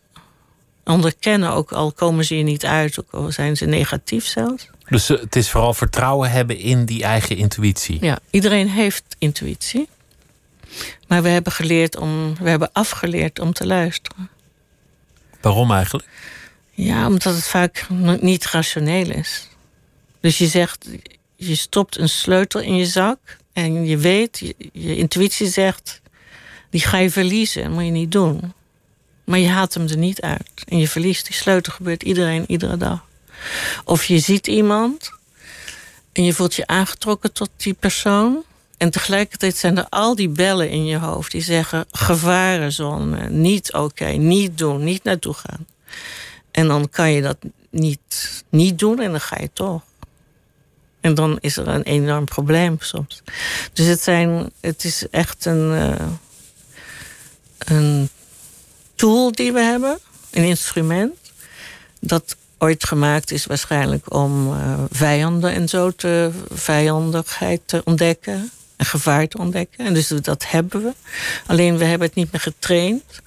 onderkennen, ook al komen ze je niet uit, ook al zijn ze negatief zelfs. Dus het is vooral vertrouwen hebben in die eigen intuïtie. Ja, iedereen heeft intuïtie. Maar we hebben geleerd om, we hebben afgeleerd om te luisteren. Waarom eigenlijk? Ja, omdat het vaak niet rationeel is. Dus je zegt, je stopt een sleutel in je zak en je weet, je, je intuïtie zegt, die ga je verliezen, dat moet je niet doen. Maar je haalt hem er niet uit. En je verliest die sleutel, gebeurt iedereen iedere dag. Of je ziet iemand en je voelt je aangetrokken tot die persoon. En tegelijkertijd zijn er al die bellen in je hoofd die zeggen: gevarenzone, niet oké, niet doen, niet naartoe gaan. En dan kan je dat niet, niet doen en dan ga je toch. En dan is er een enorm probleem soms. Dus het, zijn, het is echt een, uh, een tool die we hebben, een instrument. Dat ooit gemaakt is waarschijnlijk om uh, vijanden en zo te vijandigheid te ontdekken en gevaar te ontdekken. En dus dat hebben we. Alleen we hebben het niet meer getraind.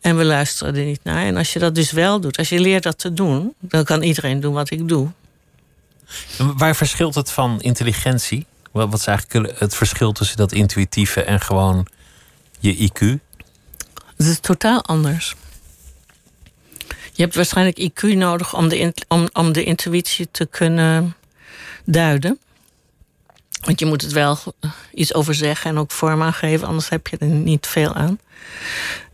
En we luisteren er niet naar. En als je dat dus wel doet, als je leert dat te doen, dan kan iedereen doen wat ik doe. Waar verschilt het van intelligentie? Wat is eigenlijk het verschil tussen dat intuïtieve en gewoon je IQ? Het is totaal anders. Je hebt waarschijnlijk IQ nodig om de, om, om de intuïtie te kunnen duiden. Want je moet het wel iets over zeggen en ook vorm aangeven, anders heb je er niet veel aan.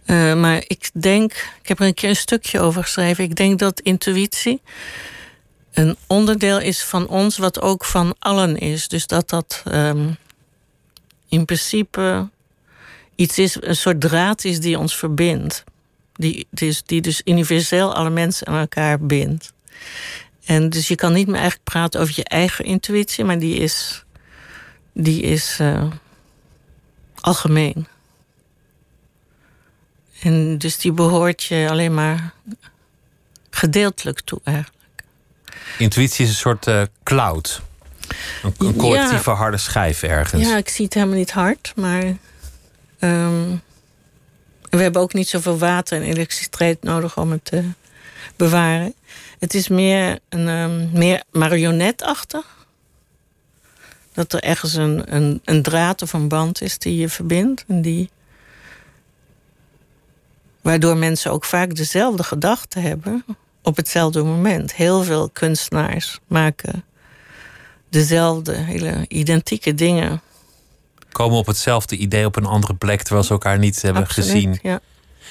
Uh, maar ik denk, ik heb er een keer een stukje over geschreven. Ik denk dat intuïtie een onderdeel is van ons, wat ook van allen is. Dus dat dat um, in principe iets is, een soort draad is die ons verbindt. Die, dus, die dus universeel alle mensen aan elkaar bindt. En dus je kan niet meer eigenlijk praten over je eigen intuïtie, maar die is die is uh, algemeen. En dus die behoort je alleen maar gedeeltelijk toe eigenlijk. Intuïtie is een soort uh, cloud. Een, een collectieve Ja. harde schijf ergens. Ja, ik zie het helemaal niet hard, maar. We hebben ook niet zoveel water en elektriciteit nodig om het te bewaren. Het is meer, een, ehm, meer marionetachtig. Dat er ergens een, een, een draad of een band is die je verbindt. En die, waardoor mensen ook vaak dezelfde gedachten hebben op hetzelfde moment. Heel veel kunstenaars maken dezelfde, hele identieke dingen. Komen op hetzelfde idee op een andere plek terwijl ze elkaar niet hebben Absoluut, gezien. Ja,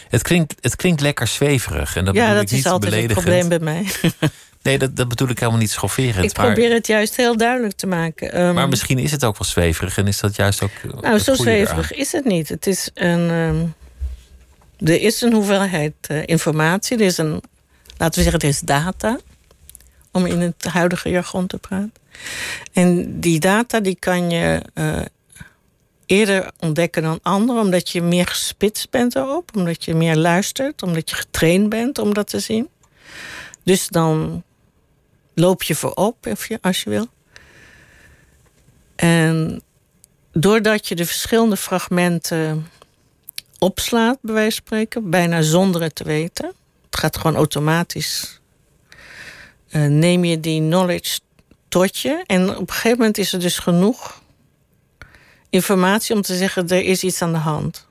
Het klinkt, het klinkt lekker zweverig. En dat ja bedoel dat ik niet is altijd het beledigend. probleem bij mij. (laughs) Nee, dat, dat bedoel ik helemaal niet schofferend. Ik maar, probeer het juist heel duidelijk te maken. Ehm, maar misschien is het ook wel zweverig en is dat juist ook. nou, zo zweverig is het niet. Het is een, ehm, er is een hoeveelheid eh, informatie. Er is een, laten we zeggen, er is data. Om in het huidige jargon te praten. En die data die kan je eh, eerder ontdekken dan anderen, omdat je meer gespitst bent erop, omdat je meer luistert, omdat je getraind bent om dat te zien. Dus dan loop je voorop, of je, als je wil. En doordat je de verschillende fragmenten opslaat, bij wijze van spreken, bijna zonder het te weten, het gaat gewoon automatisch, eh, neem je die knowledge tot je. En op een gegeven moment is er dus genoeg informatie om te zeggen: er is iets aan de hand.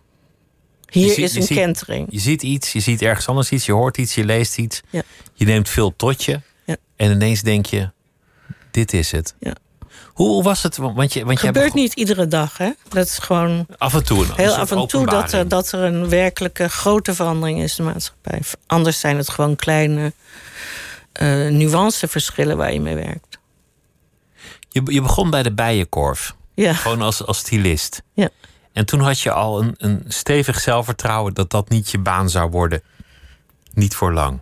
Hier ziet- is een ziet- kentering. Je ziet iets, je ziet ergens anders iets, je hoort iets, je leest iets. Ja. Je neemt veel tot je. Ja. En ineens denk je: dit is het. Ja. Hoe, was het? Want je, want je gebeurt hebt niet iedere dag, hè? Dat is gewoon af en toe heel af en toe dat er, dat er een werkelijke grote verandering is in de maatschappij. Anders zijn het gewoon kleine eh nuanceverschillen waar je mee werkt. Je, je begon bij de bijenkorf. Ja, Gewoon als, als stylist. Ja. En toen had je al een, een stevig zelfvertrouwen dat dat niet je baan zou worden. Niet voor lang.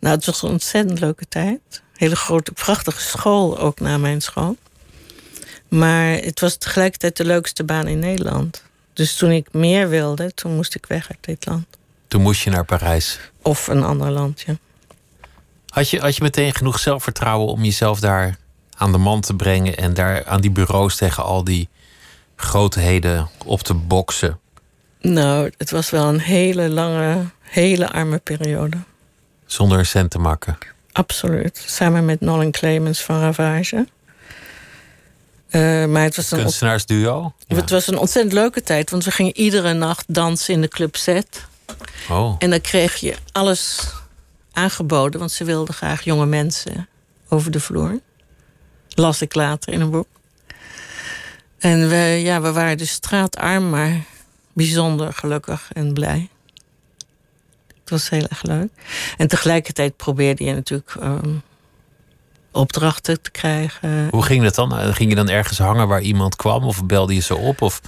nou, het was een ontzettend leuke tijd. Hele grote, prachtige school ook na mijn school. Maar het was tegelijkertijd de leukste baan in Nederland. Dus toen ik meer wilde, toen moest ik weg uit dit land. Toen moest je naar Parijs. Of een ander land, ja. Had je, had je meteen genoeg zelfvertrouwen om jezelf daar aan de man te brengen en daar aan die bureaus tegen al die grootheden op te boksen? Nou, het was wel een hele lange, hele arme periode. Zonder een cent te makken. Absoluut. Samen met Nolan Clemens van Ravage. Eh, maar het was, een, Kunstenaarsduo? Ja. het was een ontzettend leuke tijd. Want we gingen iedere nacht dansen in de Club Z. Oh, En dan kreeg je alles aangeboden. Want ze wilden graag jonge mensen over de vloer. Las ik later in een boek. En we, ja, we waren dus straatarm, maar bijzonder gelukkig en blij. Het was heel erg leuk. En tegelijkertijd probeerde je natuurlijk ehm, opdrachten te krijgen. hoe ging dat dan? Ging je dan ergens hangen waar iemand kwam? Of belde je ze op? Of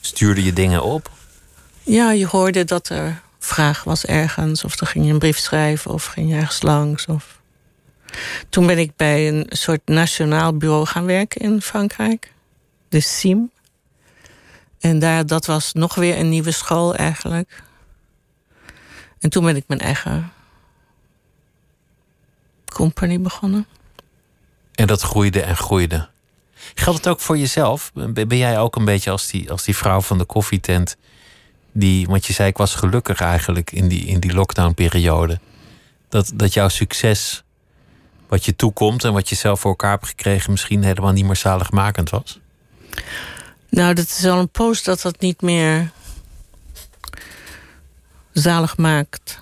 stuurde je dingen op? Ja, je hoorde dat er vraag was ergens. Of dan ging je een brief schrijven of ging je ergens langs. Of... Toen ben ik bij een soort nationaal bureau gaan werken in Frankrijk. De CIM. En daar, dat was nog weer een nieuwe school eigenlijk. En toen ben ik mijn eigen company begonnen. En dat groeide en groeide. Geldt het ook voor jezelf? Ben ben jij ook een beetje als die, als die vrouw van de koffietent? Die, want je zei, ik was gelukkig eigenlijk in die, in die lockdown-periode. Dat, dat jouw succes, wat je toekomt en wat je zelf voor elkaar hebt gekregen, misschien helemaal niet meer zaligmakend was? Nou, dat is al een post dat dat niet meer zalig maakt.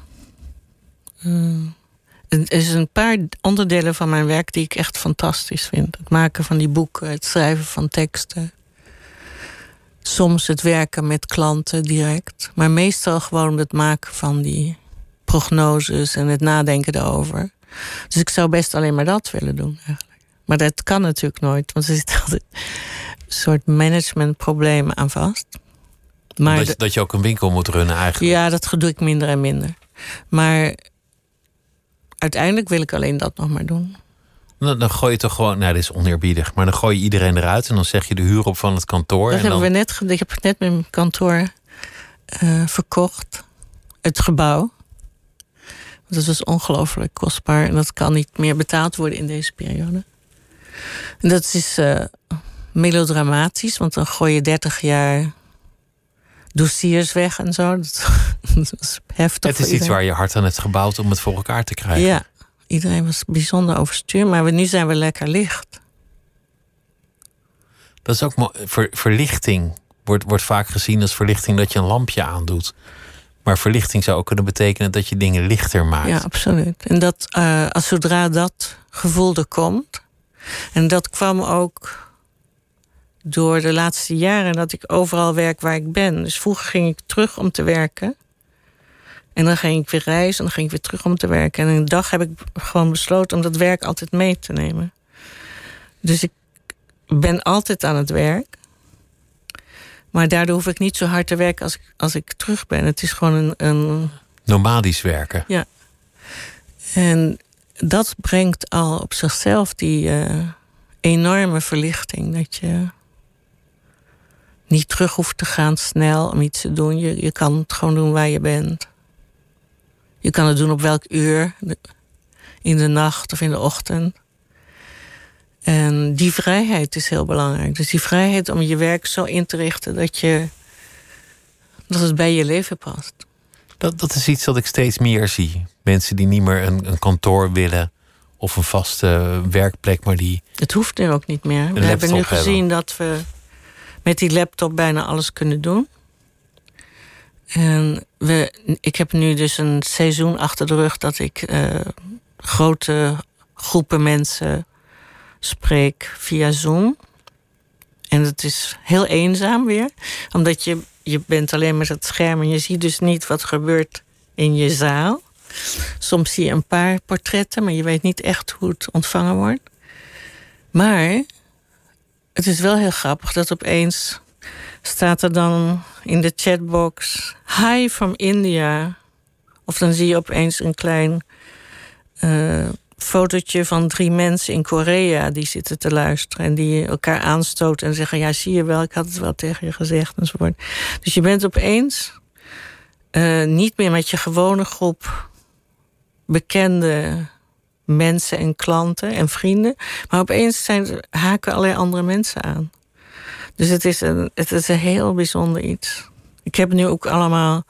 Eh, er is een paar onderdelen van mijn werk die ik echt fantastisch vind. Het maken van die boeken, het schrijven van teksten. Soms het werken met klanten direct. Maar meestal gewoon het maken van die prognoses en het nadenken daarover. Dus ik zou best alleen maar dat willen doen eigenlijk. Maar dat kan natuurlijk nooit, want er zit (laughs) altijd een soort managementproblemen aan vast. Maar dat, de- je- dat je ook een winkel moet runnen eigenlijk. ja, dat doe ik minder en minder. Maar uiteindelijk wil ik alleen dat nog maar doen. Dan, dan gooi je toch gewoon, nou, dit is oneerbiedig, maar dan gooi je iedereen eruit en dan zeg je de huur op van het kantoor. Dat en hebben dan, we net. Ik heb net mijn kantoor eh, verkocht. Het gebouw. Dat was ongelooflijk kostbaar. En dat kan niet meer betaald worden in deze periode. En dat is eh, melodramatisch. Want dan gooi je 30 jaar dossiers weg en zo. Dat, (laughs) dat was heftig het is iets waar je hard aan hebt gebouwd om het voor elkaar te krijgen. Ja, iedereen was bijzonder overstuur. Maar we, nu zijn we lekker licht. Dat is ook. Ver, verlichting wordt, wordt vaak gezien als verlichting dat je een lampje aandoet. Maar verlichting zou ook kunnen betekenen dat je dingen lichter maakt. Ja, absoluut. En dat eh, als zodra dat gevoel er komt. En dat kwam ook door de laatste jaren dat ik overal werk waar ik ben. Dus vroeger ging ik terug om te werken. En dan ging ik weer reizen en dan ging ik weer terug om te werken. En een dag heb ik gewoon besloten om dat werk altijd mee te nemen. Dus ik ben altijd aan het werk. Maar daardoor hoef ik niet zo hard te werken als ik, als ik terug ben. Het is gewoon een, een Nomadisch werken. ja. En dat brengt al op zichzelf die eh, enorme verlichting. Dat je niet terug hoeft te gaan snel om iets te doen. Je, je kan het gewoon doen waar je bent. Je kan het doen op welk uur. In de nacht of in de ochtend. En die vrijheid is heel belangrijk. Dus die vrijheid om je werk zo in te richten dat, je, dat het bij je leven past. Dat, dat is iets dat ik steeds meer zie. Mensen die niet meer een, een kantoor willen of een vaste werkplek, maar die. Het hoeft nu ook niet meer. We hebben nu gezien dat we met die laptop bijna alles kunnen doen. En we, ik heb nu dus een seizoen achter de rug dat ik eh, grote groepen mensen spreek via Zoom. En het is heel eenzaam weer, omdat je, je bent alleen met het scherm en je ziet dus niet wat gebeurt in je zaal. Soms zie je een paar portretten, maar je weet niet echt hoe het ontvangen wordt. Maar het is wel heel grappig dat opeens staat er dan in de chatbox: Hi from India. Of dan zie je opeens een klein eh, fotootje van drie mensen in Korea die zitten te luisteren en die elkaar aanstoten en zeggen: Ja, zie je wel, ik had het wel tegen je gezegd enzovoort. Dus je bent opeens eh, niet meer met je gewone groep bekende mensen en klanten en vrienden. Maar opeens zijn, haken allerlei andere mensen aan. Dus het is een, het is een heel bijzonder iets. Ik heb nu ook allemaal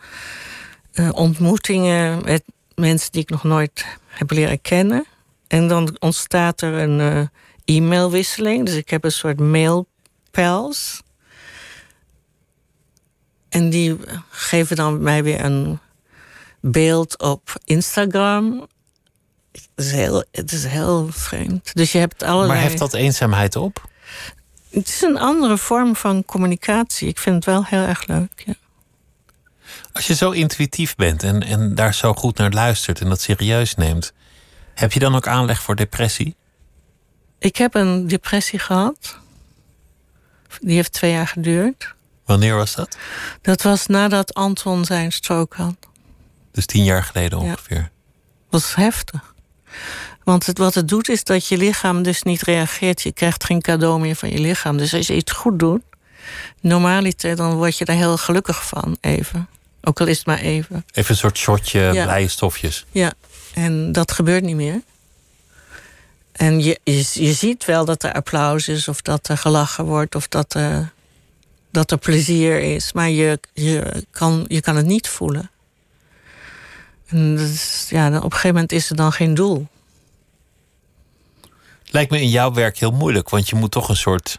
eh, ontmoetingen met mensen die ik nog nooit heb leren kennen. En dan ontstaat er een eh, e-mailwisseling. Dus ik heb een soort mailpals. En die geven dan mij weer een beeld op Instagram. Het is heel, het is heel vreemd. Dus je hebt allerlei... Maar heft dat eenzaamheid op? Het is een andere vorm van communicatie. Ik vind het wel heel erg leuk. Ja. Als je zo intuïtief bent en, en daar zo goed naar luistert en dat serieus neemt, heb je dan ook aanleg voor depressie? Ik heb een depressie gehad. Die heeft twee jaar geduurd. Wanneer was dat? Dat was nadat Anton zijn stroke had. Dus tien jaar geleden Ja. ongeveer. Dat was heftig. Want het, wat het doet is dat je lichaam dus niet reageert. Je krijgt geen cadeau meer van je lichaam. Dus als je iets goed doet, normaliter, dan word je daar heel gelukkig van, even. Ook al is het maar even. Even een soort shotje Ja. blije stofjes. Ja, en dat gebeurt niet meer. En je, je, je ziet wel dat er applaus is, of dat er gelachen wordt, of dat dat er plezier is. Maar je, je, kan, je kan het niet voelen. En ja, op een gegeven moment is er dan geen doel. Lijkt me in jouw werk heel moeilijk, want je moet toch een soort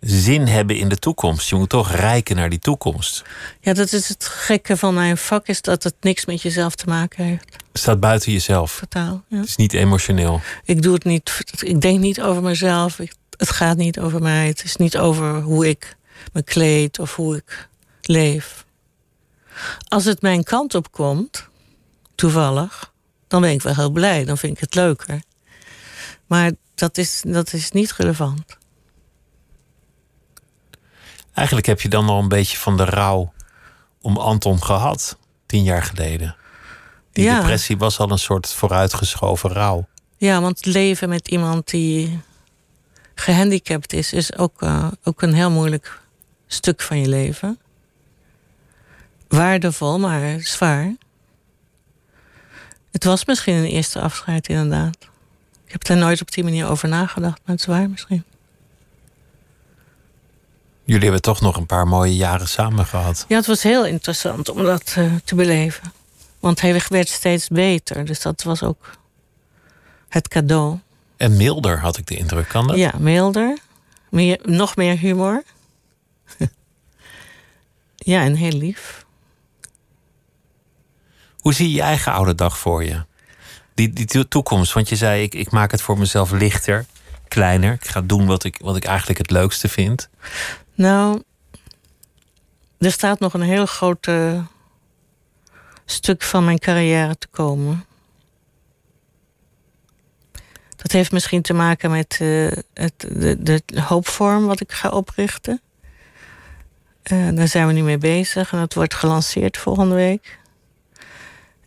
zin hebben in de toekomst. Je moet toch rijken naar die toekomst. Ja, dat is het gekke van mijn vak, is dat het niks met jezelf te maken heeft. Het staat buiten jezelf. Totaal. Ja. Het is niet emotioneel. Ik doe het niet. Ik denk niet over mezelf. Ik- het gaat niet over mij. Het is niet over hoe ik me kleed of hoe ik leef. Als het mijn kant op komt, toevallig, dan ben ik wel heel blij. Dan vind ik het leuker. Maar dat is, dat is niet relevant. Eigenlijk heb je dan al een beetje van de rouw om Anton gehad, tien jaar geleden. Die Ja. depressie was al een soort vooruitgeschoven rouw. Ja, want leven met iemand die gehandicapt is, is ook, uh, ook een heel moeilijk stuk van je leven. Waardevol, maar zwaar. Het was misschien een eerste afscheid, inderdaad. Ik heb daar nooit op die manier over nagedacht, maar het is waar misschien. Jullie hebben toch nog een paar mooie jaren samen gehad. Ja, het was heel interessant om dat uh, te beleven. Want hij werd steeds beter, dus dat was ook het cadeau. En milder had ik de indruk, kan dat? Ja, milder. Meer, nog meer humor. (laughs) ja, en heel lief. Hoe zie je je eigen oude dag voor je? Die, die toekomst, want je zei ik, ik maak het voor mezelf lichter, kleiner. Ik ga doen wat ik, wat ik eigenlijk het leukste vind. Nou, er staat nog een heel groot stuk van mijn carrière te komen. Dat heeft misschien te maken met uh, het, de, de hoopvorm wat ik ga oprichten. Uh, daar zijn we nu mee bezig en dat wordt gelanceerd volgende week.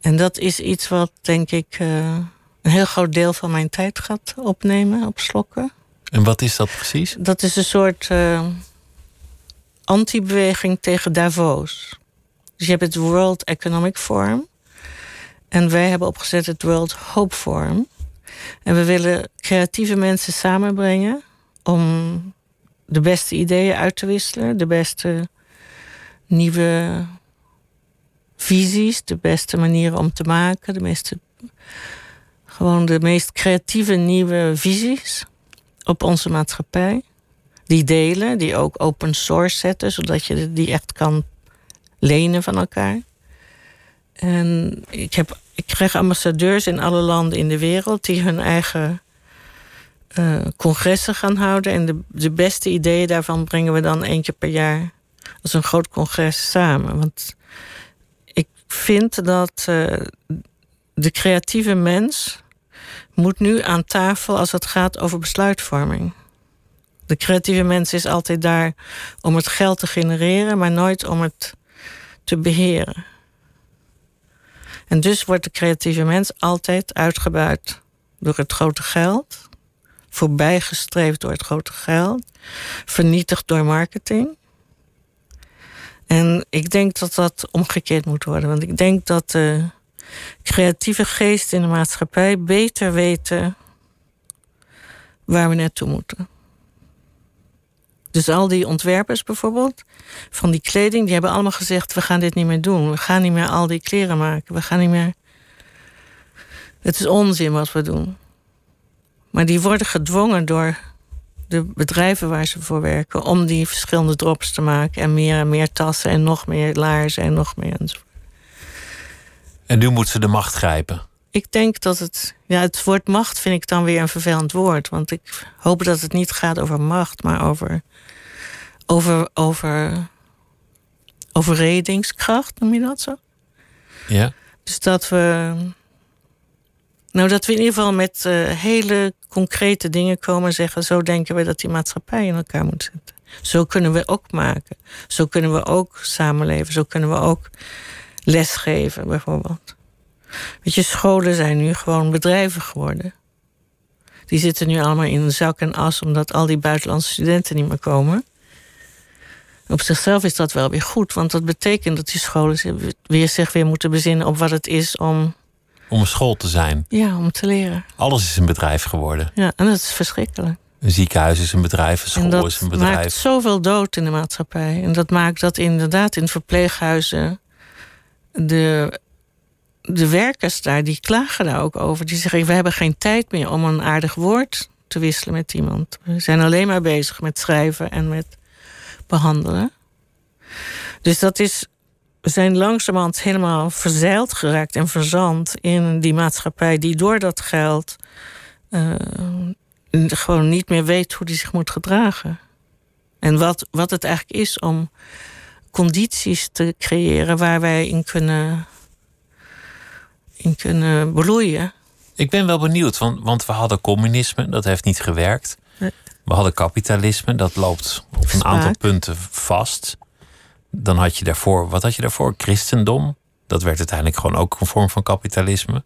En dat is iets wat, denk ik, een heel groot deel van mijn tijd gaat opnemen, opslokken. En wat is dat precies? Dat is een soort anti-beweging tegen Davos. Dus je hebt het World Economic Forum. En wij hebben opgezet het World Hope Forum. En we willen creatieve mensen samenbrengen om de beste ideeën uit te wisselen, de beste nieuwe visies, de beste manieren om te maken, de meeste, gewoon de meest creatieve nieuwe visies op onze maatschappij. Die delen, die ook open source zetten, zodat je die echt kan lenen van elkaar. En ik, heb, ik krijg ambassadeurs in alle landen in de wereld die hun eigen uh, congressen gaan houden. En de, de beste ideeën daarvan brengen we dan keer per jaar als een groot congres samen. Want ik vind dat uh, de creatieve mens moet nu aan tafel als het gaat over besluitvorming. De creatieve mens is altijd daar om het geld te genereren, maar nooit om het te beheren. En dus wordt de creatieve mens altijd uitgebuit door het grote geld, voorbijgestreefd door het grote geld, vernietigd door marketing. En ik denk dat dat omgekeerd moet worden, want ik denk dat de creatieve geest in de maatschappij beter weten waar we naartoe moeten. Dus al die ontwerpers bijvoorbeeld, van die kleding, die hebben allemaal gezegd: we gaan dit niet meer doen. We gaan niet meer al die kleren maken. We gaan niet meer. Het is onzin wat we doen. Maar die worden gedwongen door de bedrijven waar ze voor werken om die verschillende drops te maken en meer en meer tassen en nog meer laarzen en nog meer enzovoort. En nu moet ze de macht grijpen. Ik denk dat het. Ja, het woord macht vind ik dan weer een vervelend woord. Want ik hoop dat het niet gaat over macht, maar over over, over overredingskracht, noem je dat zo? Ja. Dus dat we. Nou, dat we in ieder geval met uh, hele concrete dingen komen en zeggen: zo denken we dat die maatschappij in elkaar moet zitten. Zo kunnen we ook maken. Zo kunnen we ook samenleven. Zo kunnen we ook lesgeven, bijvoorbeeld. Weet je, scholen zijn nu gewoon bedrijven geworden. Die zitten nu allemaal in zak en as omdat al die buitenlandse studenten niet meer komen. Op zichzelf is dat wel weer goed, want dat betekent dat die scholen weer zich weer moeten bezinnen op wat het is om. Om een school te zijn. Ja, om te leren. Alles is een bedrijf geworden. Ja, en dat is verschrikkelijk. Een ziekenhuis is een bedrijf, een school is een bedrijf. Dat maakt zoveel dood in de maatschappij. En dat maakt dat inderdaad in verpleeghuizen de, de werkers daar, die klagen daar ook over. Die zeggen, we hebben geen tijd meer om een aardig woord te wisselen met iemand. We zijn alleen maar bezig met schrijven en met behandelen. Dus dat is, we zijn langzamerhand helemaal verzeild geraakt en verzand in die maatschappij die door dat geld uh, gewoon niet meer weet hoe die zich moet gedragen. En wat, wat het eigenlijk is om condities te creëren waar wij in kunnen, in kunnen bloeien. Ik ben wel benieuwd, want, want we hadden communisme, dat heeft niet gewerkt. We hadden kapitalisme, dat loopt op een aantal punten vast. Dan had je daarvoor, wat had je daarvoor? Christendom. Dat werd uiteindelijk gewoon ook een vorm van kapitalisme.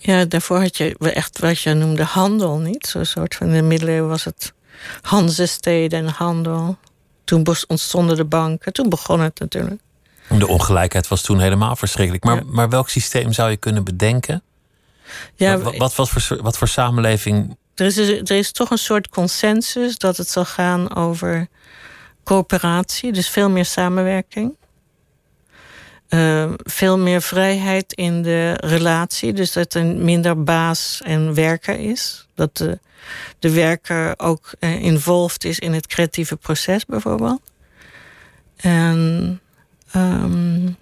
Ja, daarvoor had je echt wat je noemde handel, niet? Zo'n soort van in de middeleeuwen was het Hanzesteden en handel. Toen ontstonden de banken, toen begon het natuurlijk. De ongelijkheid was toen helemaal verschrikkelijk. Maar, maar welk systeem zou je kunnen bedenken? Ja, wat, wat, wat, voor, wat voor samenleving. Er is, er is toch een soort consensus dat het zal gaan over coöperatie, dus veel meer samenwerking. Uh, veel meer vrijheid in de relatie. Dus dat er minder baas en werker is. Dat de, de werker ook uh, involved is in het creatieve proces, bijvoorbeeld. En um,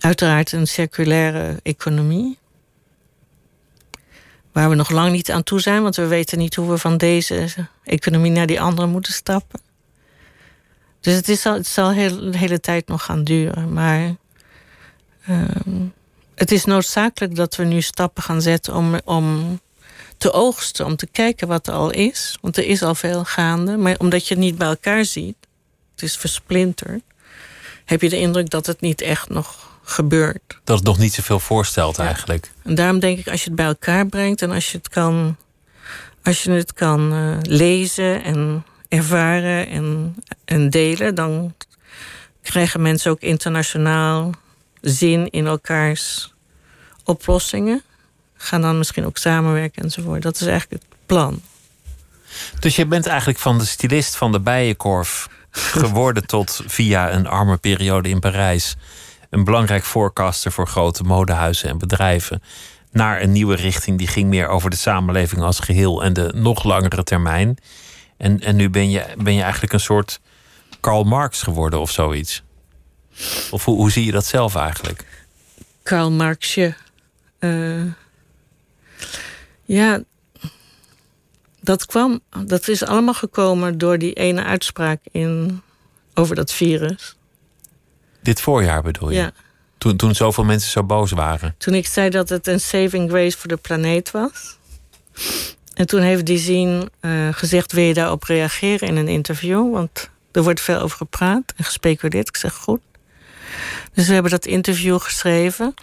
uiteraard een circulaire economie. Waar we nog lang niet aan toe zijn, want we weten niet hoe we van deze economie naar die andere moeten stappen. Dus het, is al, het zal heel, hele tijd nog gaan duren. Maar uh, het is noodzakelijk dat we nu stappen gaan zetten om, om te oogsten, om te kijken wat er al is. Want er is al veel gaande. Maar omdat je het niet bij elkaar ziet, het is versplinterd, heb je de indruk dat het niet echt nog gebeurt. Dat het nog niet zoveel voorstelt eigenlijk. En daarom denk ik, als je het bij elkaar brengt en als je het kan, als je het kan uh, lezen en ervaren en, en delen, dan krijgen mensen ook internationaal zin in elkaars oplossingen. Gaan dan misschien ook samenwerken enzovoort. Dat is eigenlijk het plan. Dus je bent eigenlijk van de stylist van de Bijenkorf (laughs) geworden tot via een arme periode in Parijs een belangrijk forecaster voor grote modehuizen en bedrijven naar een nieuwe richting die ging meer over de samenleving als geheel en de nog langere termijn. En, en nu ben je, ben je eigenlijk een soort Karl Marx geworden of zoiets. Of hoe, hoe zie je dat zelf eigenlijk? Karl Marxje. Uh, ja, dat kwam, dat is allemaal gekomen door die ene uitspraak in, over dat virus. Dit voorjaar bedoel je? Ja. Toen, toen zoveel mensen zo boos waren. Toen ik zei dat het een saving grace voor de planeet was. En toen heeft die zin uh, gezegd: Wil je daarop reageren in een interview? Want er wordt veel over gepraat en gespeculeerd. Ik zeg goed. Dus we hebben dat interview geschreven,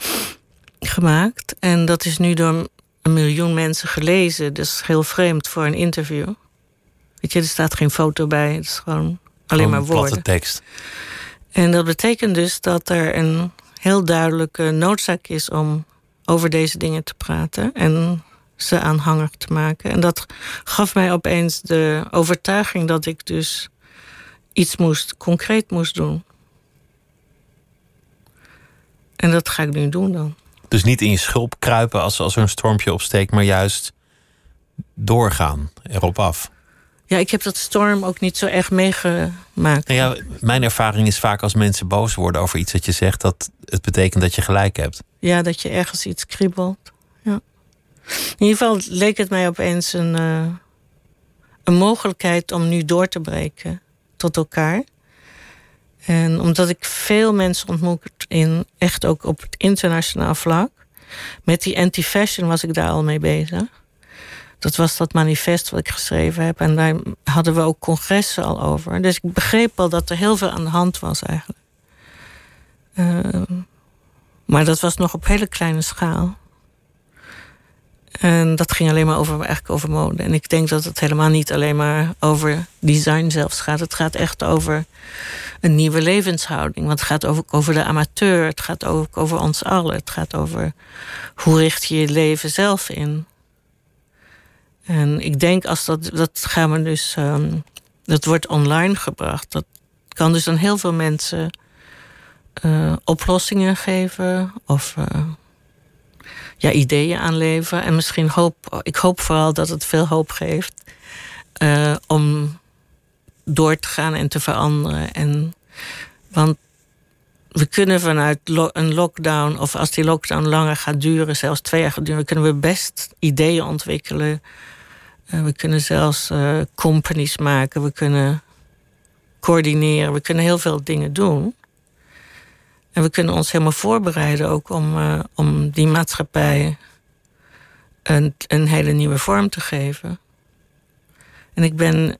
gemaakt. En dat is nu door een miljoen mensen gelezen. Dus heel vreemd voor een interview. Weet je, er staat geen foto bij. Het is gewoon alleen maar woorden. Platte tekst. En dat betekent dus dat er een heel duidelijke noodzaak is om over deze dingen te praten. En ze aanhanger te maken. En dat gaf mij opeens de overtuiging dat ik dus iets moest, concreet moest doen. En dat ga ik nu doen dan. Dus niet in je schulp kruipen als, als er een stormpje opsteekt, maar juist doorgaan, erop af. Ja, ik heb dat storm ook niet zo erg meegemaakt. Nou ja, mijn ervaring is vaak als mensen boos worden over iets dat je zegt, dat het betekent dat je gelijk hebt. Ja, dat je ergens iets kriebelt. Ja. In ieder geval leek het mij opeens een, uh, een mogelijkheid om nu door te breken tot elkaar. En omdat ik veel mensen ontmoet in echt ook op het internationaal vlak. Met die anti-fashion was ik daar al mee bezig. Dat was dat manifest wat ik geschreven heb. En daar hadden we ook congressen al over. Dus ik begreep al dat er heel veel aan de hand was eigenlijk. Uh, maar dat was nog op hele kleine schaal. En dat ging alleen maar over, eigenlijk over mode. En ik denk dat het helemaal niet alleen maar over design zelfs gaat. Het gaat echt over een nieuwe levenshouding. Want het gaat ook over de amateur. Het gaat ook over ons allen. Het gaat over hoe richt je je leven zelf in. En ik denk als dat, dat gaan we dus, um, dat wordt online gebracht. Dat kan dus aan heel veel mensen uh, oplossingen geven of uh, ja, ideeën aanleveren. En misschien hoop, ik hoop vooral dat het veel hoop geeft uh, om door te gaan en te veranderen. En, want we kunnen vanuit een lockdown, of als die lockdown langer gaat duren, zelfs twee jaar gaat duren, kunnen we best ideeën ontwikkelen eh, we kunnen zelfs uh, companies maken, we kunnen coördineren, we kunnen heel veel dingen doen. En we kunnen ons helemaal voorbereiden ook om, uh, om die maatschappij een, een hele nieuwe vorm te geven. En ik ben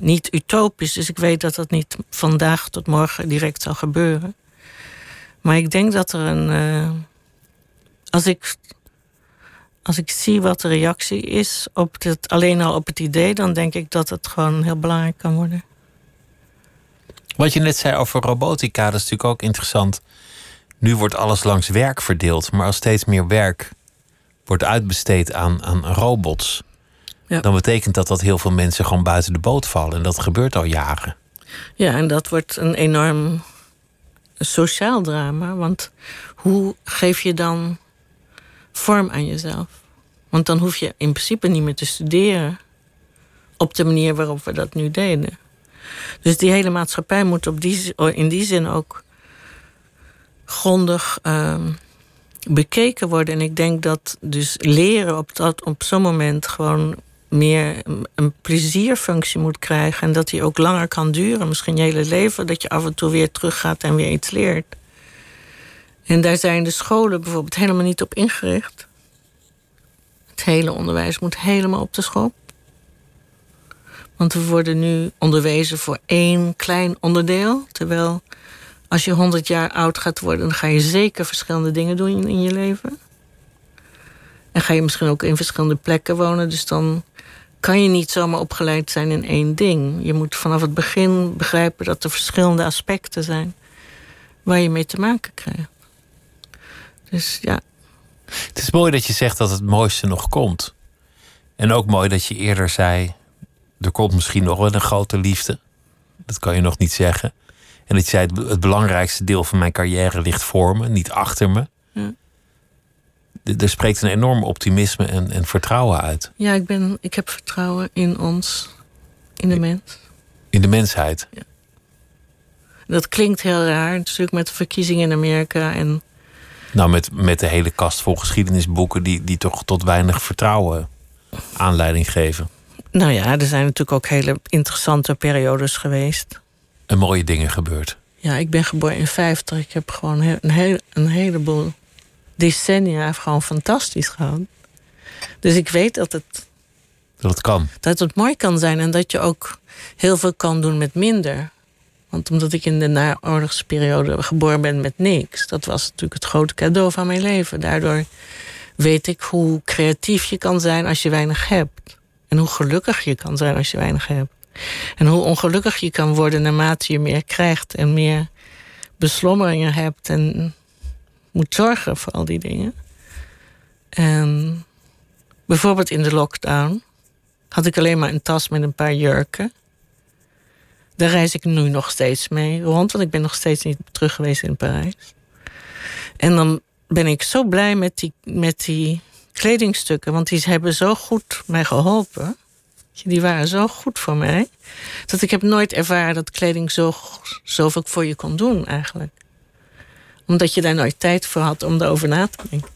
niet utopisch, dus ik weet dat dat niet vandaag tot morgen direct zal gebeuren. Maar ik denk dat er een. Als ik als ik zie wat de reactie is op het, alleen al op het idee, dan denk ik dat het gewoon heel belangrijk kan worden. Wat je net zei over robotica, dat is natuurlijk ook interessant. Nu wordt alles langs werk verdeeld, maar als steeds meer werk wordt uitbesteed aan, aan robots, ja. dan betekent dat dat heel veel mensen gewoon buiten de boot vallen. En dat gebeurt al jaren. Ja, en dat wordt een enorm sociaal drama. Want hoe geef je dan vorm aan jezelf? Want dan hoef je in principe niet meer te studeren op de manier waarop we dat nu deden. Dus die hele maatschappij moet op die, in die zin ook grondig uh, bekeken worden. En ik denk dat dus leren op, dat, op zo'n moment gewoon meer een plezierfunctie moet krijgen. En dat die ook langer kan duren, misschien je hele leven. Dat je af en toe weer teruggaat en weer iets leert. En daar zijn de scholen bijvoorbeeld helemaal niet op ingericht. Het hele onderwijs moet helemaal op de schop. Want we worden nu onderwezen voor één klein onderdeel. Terwijl als je 100 jaar oud gaat worden, dan ga je zeker verschillende dingen doen in je leven. En ga je misschien ook in verschillende plekken wonen. Dus dan kan je niet zomaar opgeleid zijn in één ding. Je moet vanaf het begin begrijpen dat er verschillende aspecten zijn waar je mee te maken krijgt. Dus ja. Het is mooi dat je zegt dat het mooiste nog komt. En ook mooi dat je eerder zei: er komt misschien nog wel een grote liefde. Dat kan je nog niet zeggen. En dat je zei: het belangrijkste deel van mijn carrière ligt voor me, niet achter me. Ja. Er spreekt een enorm optimisme en, en vertrouwen uit. Ja, ik, ben, ik heb vertrouwen in ons, in de mens. In de mensheid. Ja. Dat klinkt heel raar, natuurlijk met de verkiezingen in Amerika en nou, met, met de hele kast vol geschiedenisboeken die, die toch tot weinig vertrouwen aanleiding geven. Nou ja, er zijn natuurlijk ook hele interessante periodes geweest. En mooie dingen gebeurd. Ja, ik ben geboren in 50. Ik heb gewoon een, heel, een heleboel decennia gewoon fantastisch gehad. Dus ik weet dat het. Dat het kan. Dat het mooi kan zijn en dat je ook heel veel kan doen met minder. Omdat ik in de naoorlogsperiode geboren ben met niks, dat was natuurlijk het grote cadeau van mijn leven. Daardoor weet ik hoe creatief je kan zijn als je weinig hebt. En hoe gelukkig je kan zijn als je weinig hebt. En hoe ongelukkig je kan worden naarmate je meer krijgt en meer beslommeringen hebt en moet zorgen voor al die dingen. En bijvoorbeeld in de lockdown had ik alleen maar een tas met een paar jurken. Daar reis ik nu nog steeds mee rond, want ik ben nog steeds niet terug geweest in Parijs. En dan ben ik zo blij met die, met die kledingstukken, want die hebben zo goed mij geholpen. Die waren zo goed voor mij. Dat ik heb nooit ervaren dat kleding zo, zoveel voor je kon doen, eigenlijk. Omdat je daar nooit tijd voor had om erover na te denken.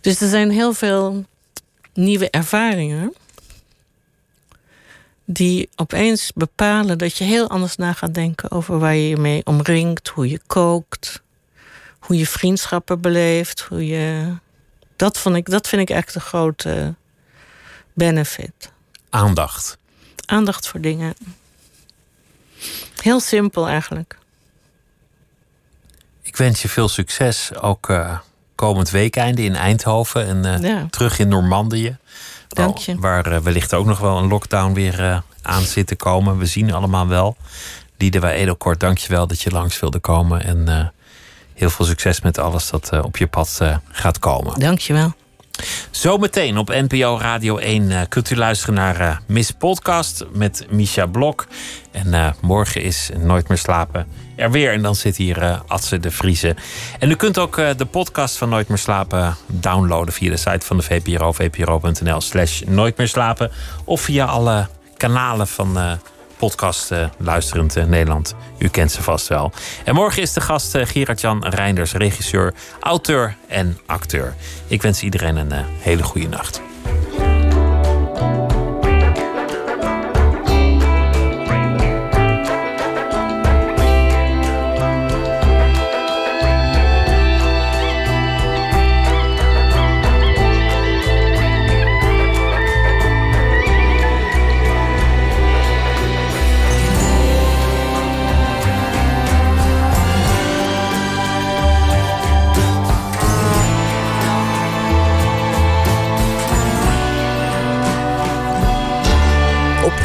Dus er zijn heel veel nieuwe ervaringen die opeens bepalen dat je heel anders na gaat denken over waar je je mee omringt, hoe je kookt, hoe je vriendschappen beleeft, hoe je. Dat, vond ik, dat vind ik echt de grote benefit. Aandacht. Aandacht voor dingen. Heel simpel eigenlijk. Ik wens je veel succes, ook uh, komend weekende in Eindhoven en uh, terug in Normandië. Dank je. Waar uh, wellicht ook nog wel een lockdown weer uh, aan zit te komen. We zien allemaal wel. Liedewij Edelkort, dank je wel dat je langs wilde komen. En uh, heel veel succes met alles dat op je pad gaat komen. Dank je wel. Zometeen op NPO Radio 1 uh, kunt u luisteren naar uh, Miss Podcast met Misha Blok. En uh, morgen is Nooit meer slapen er weer. En dan zit hier Atze de Vriezen. En u kunt ook de podcast van Nooit meer slapen downloaden via de site van de VPRO, vpro.nl slash Nooit meer slapen. Of via alle kanalen van podcast luisterend Nederland. U kent ze vast wel. En morgen is de gast Gerard-Jan Reinders, regisseur, auteur en acteur. Ik wens iedereen een hele goede nacht.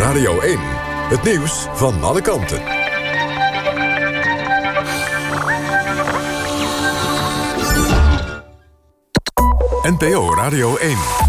Radio 1. Het nieuws van alle kanten. NPO Radio 1.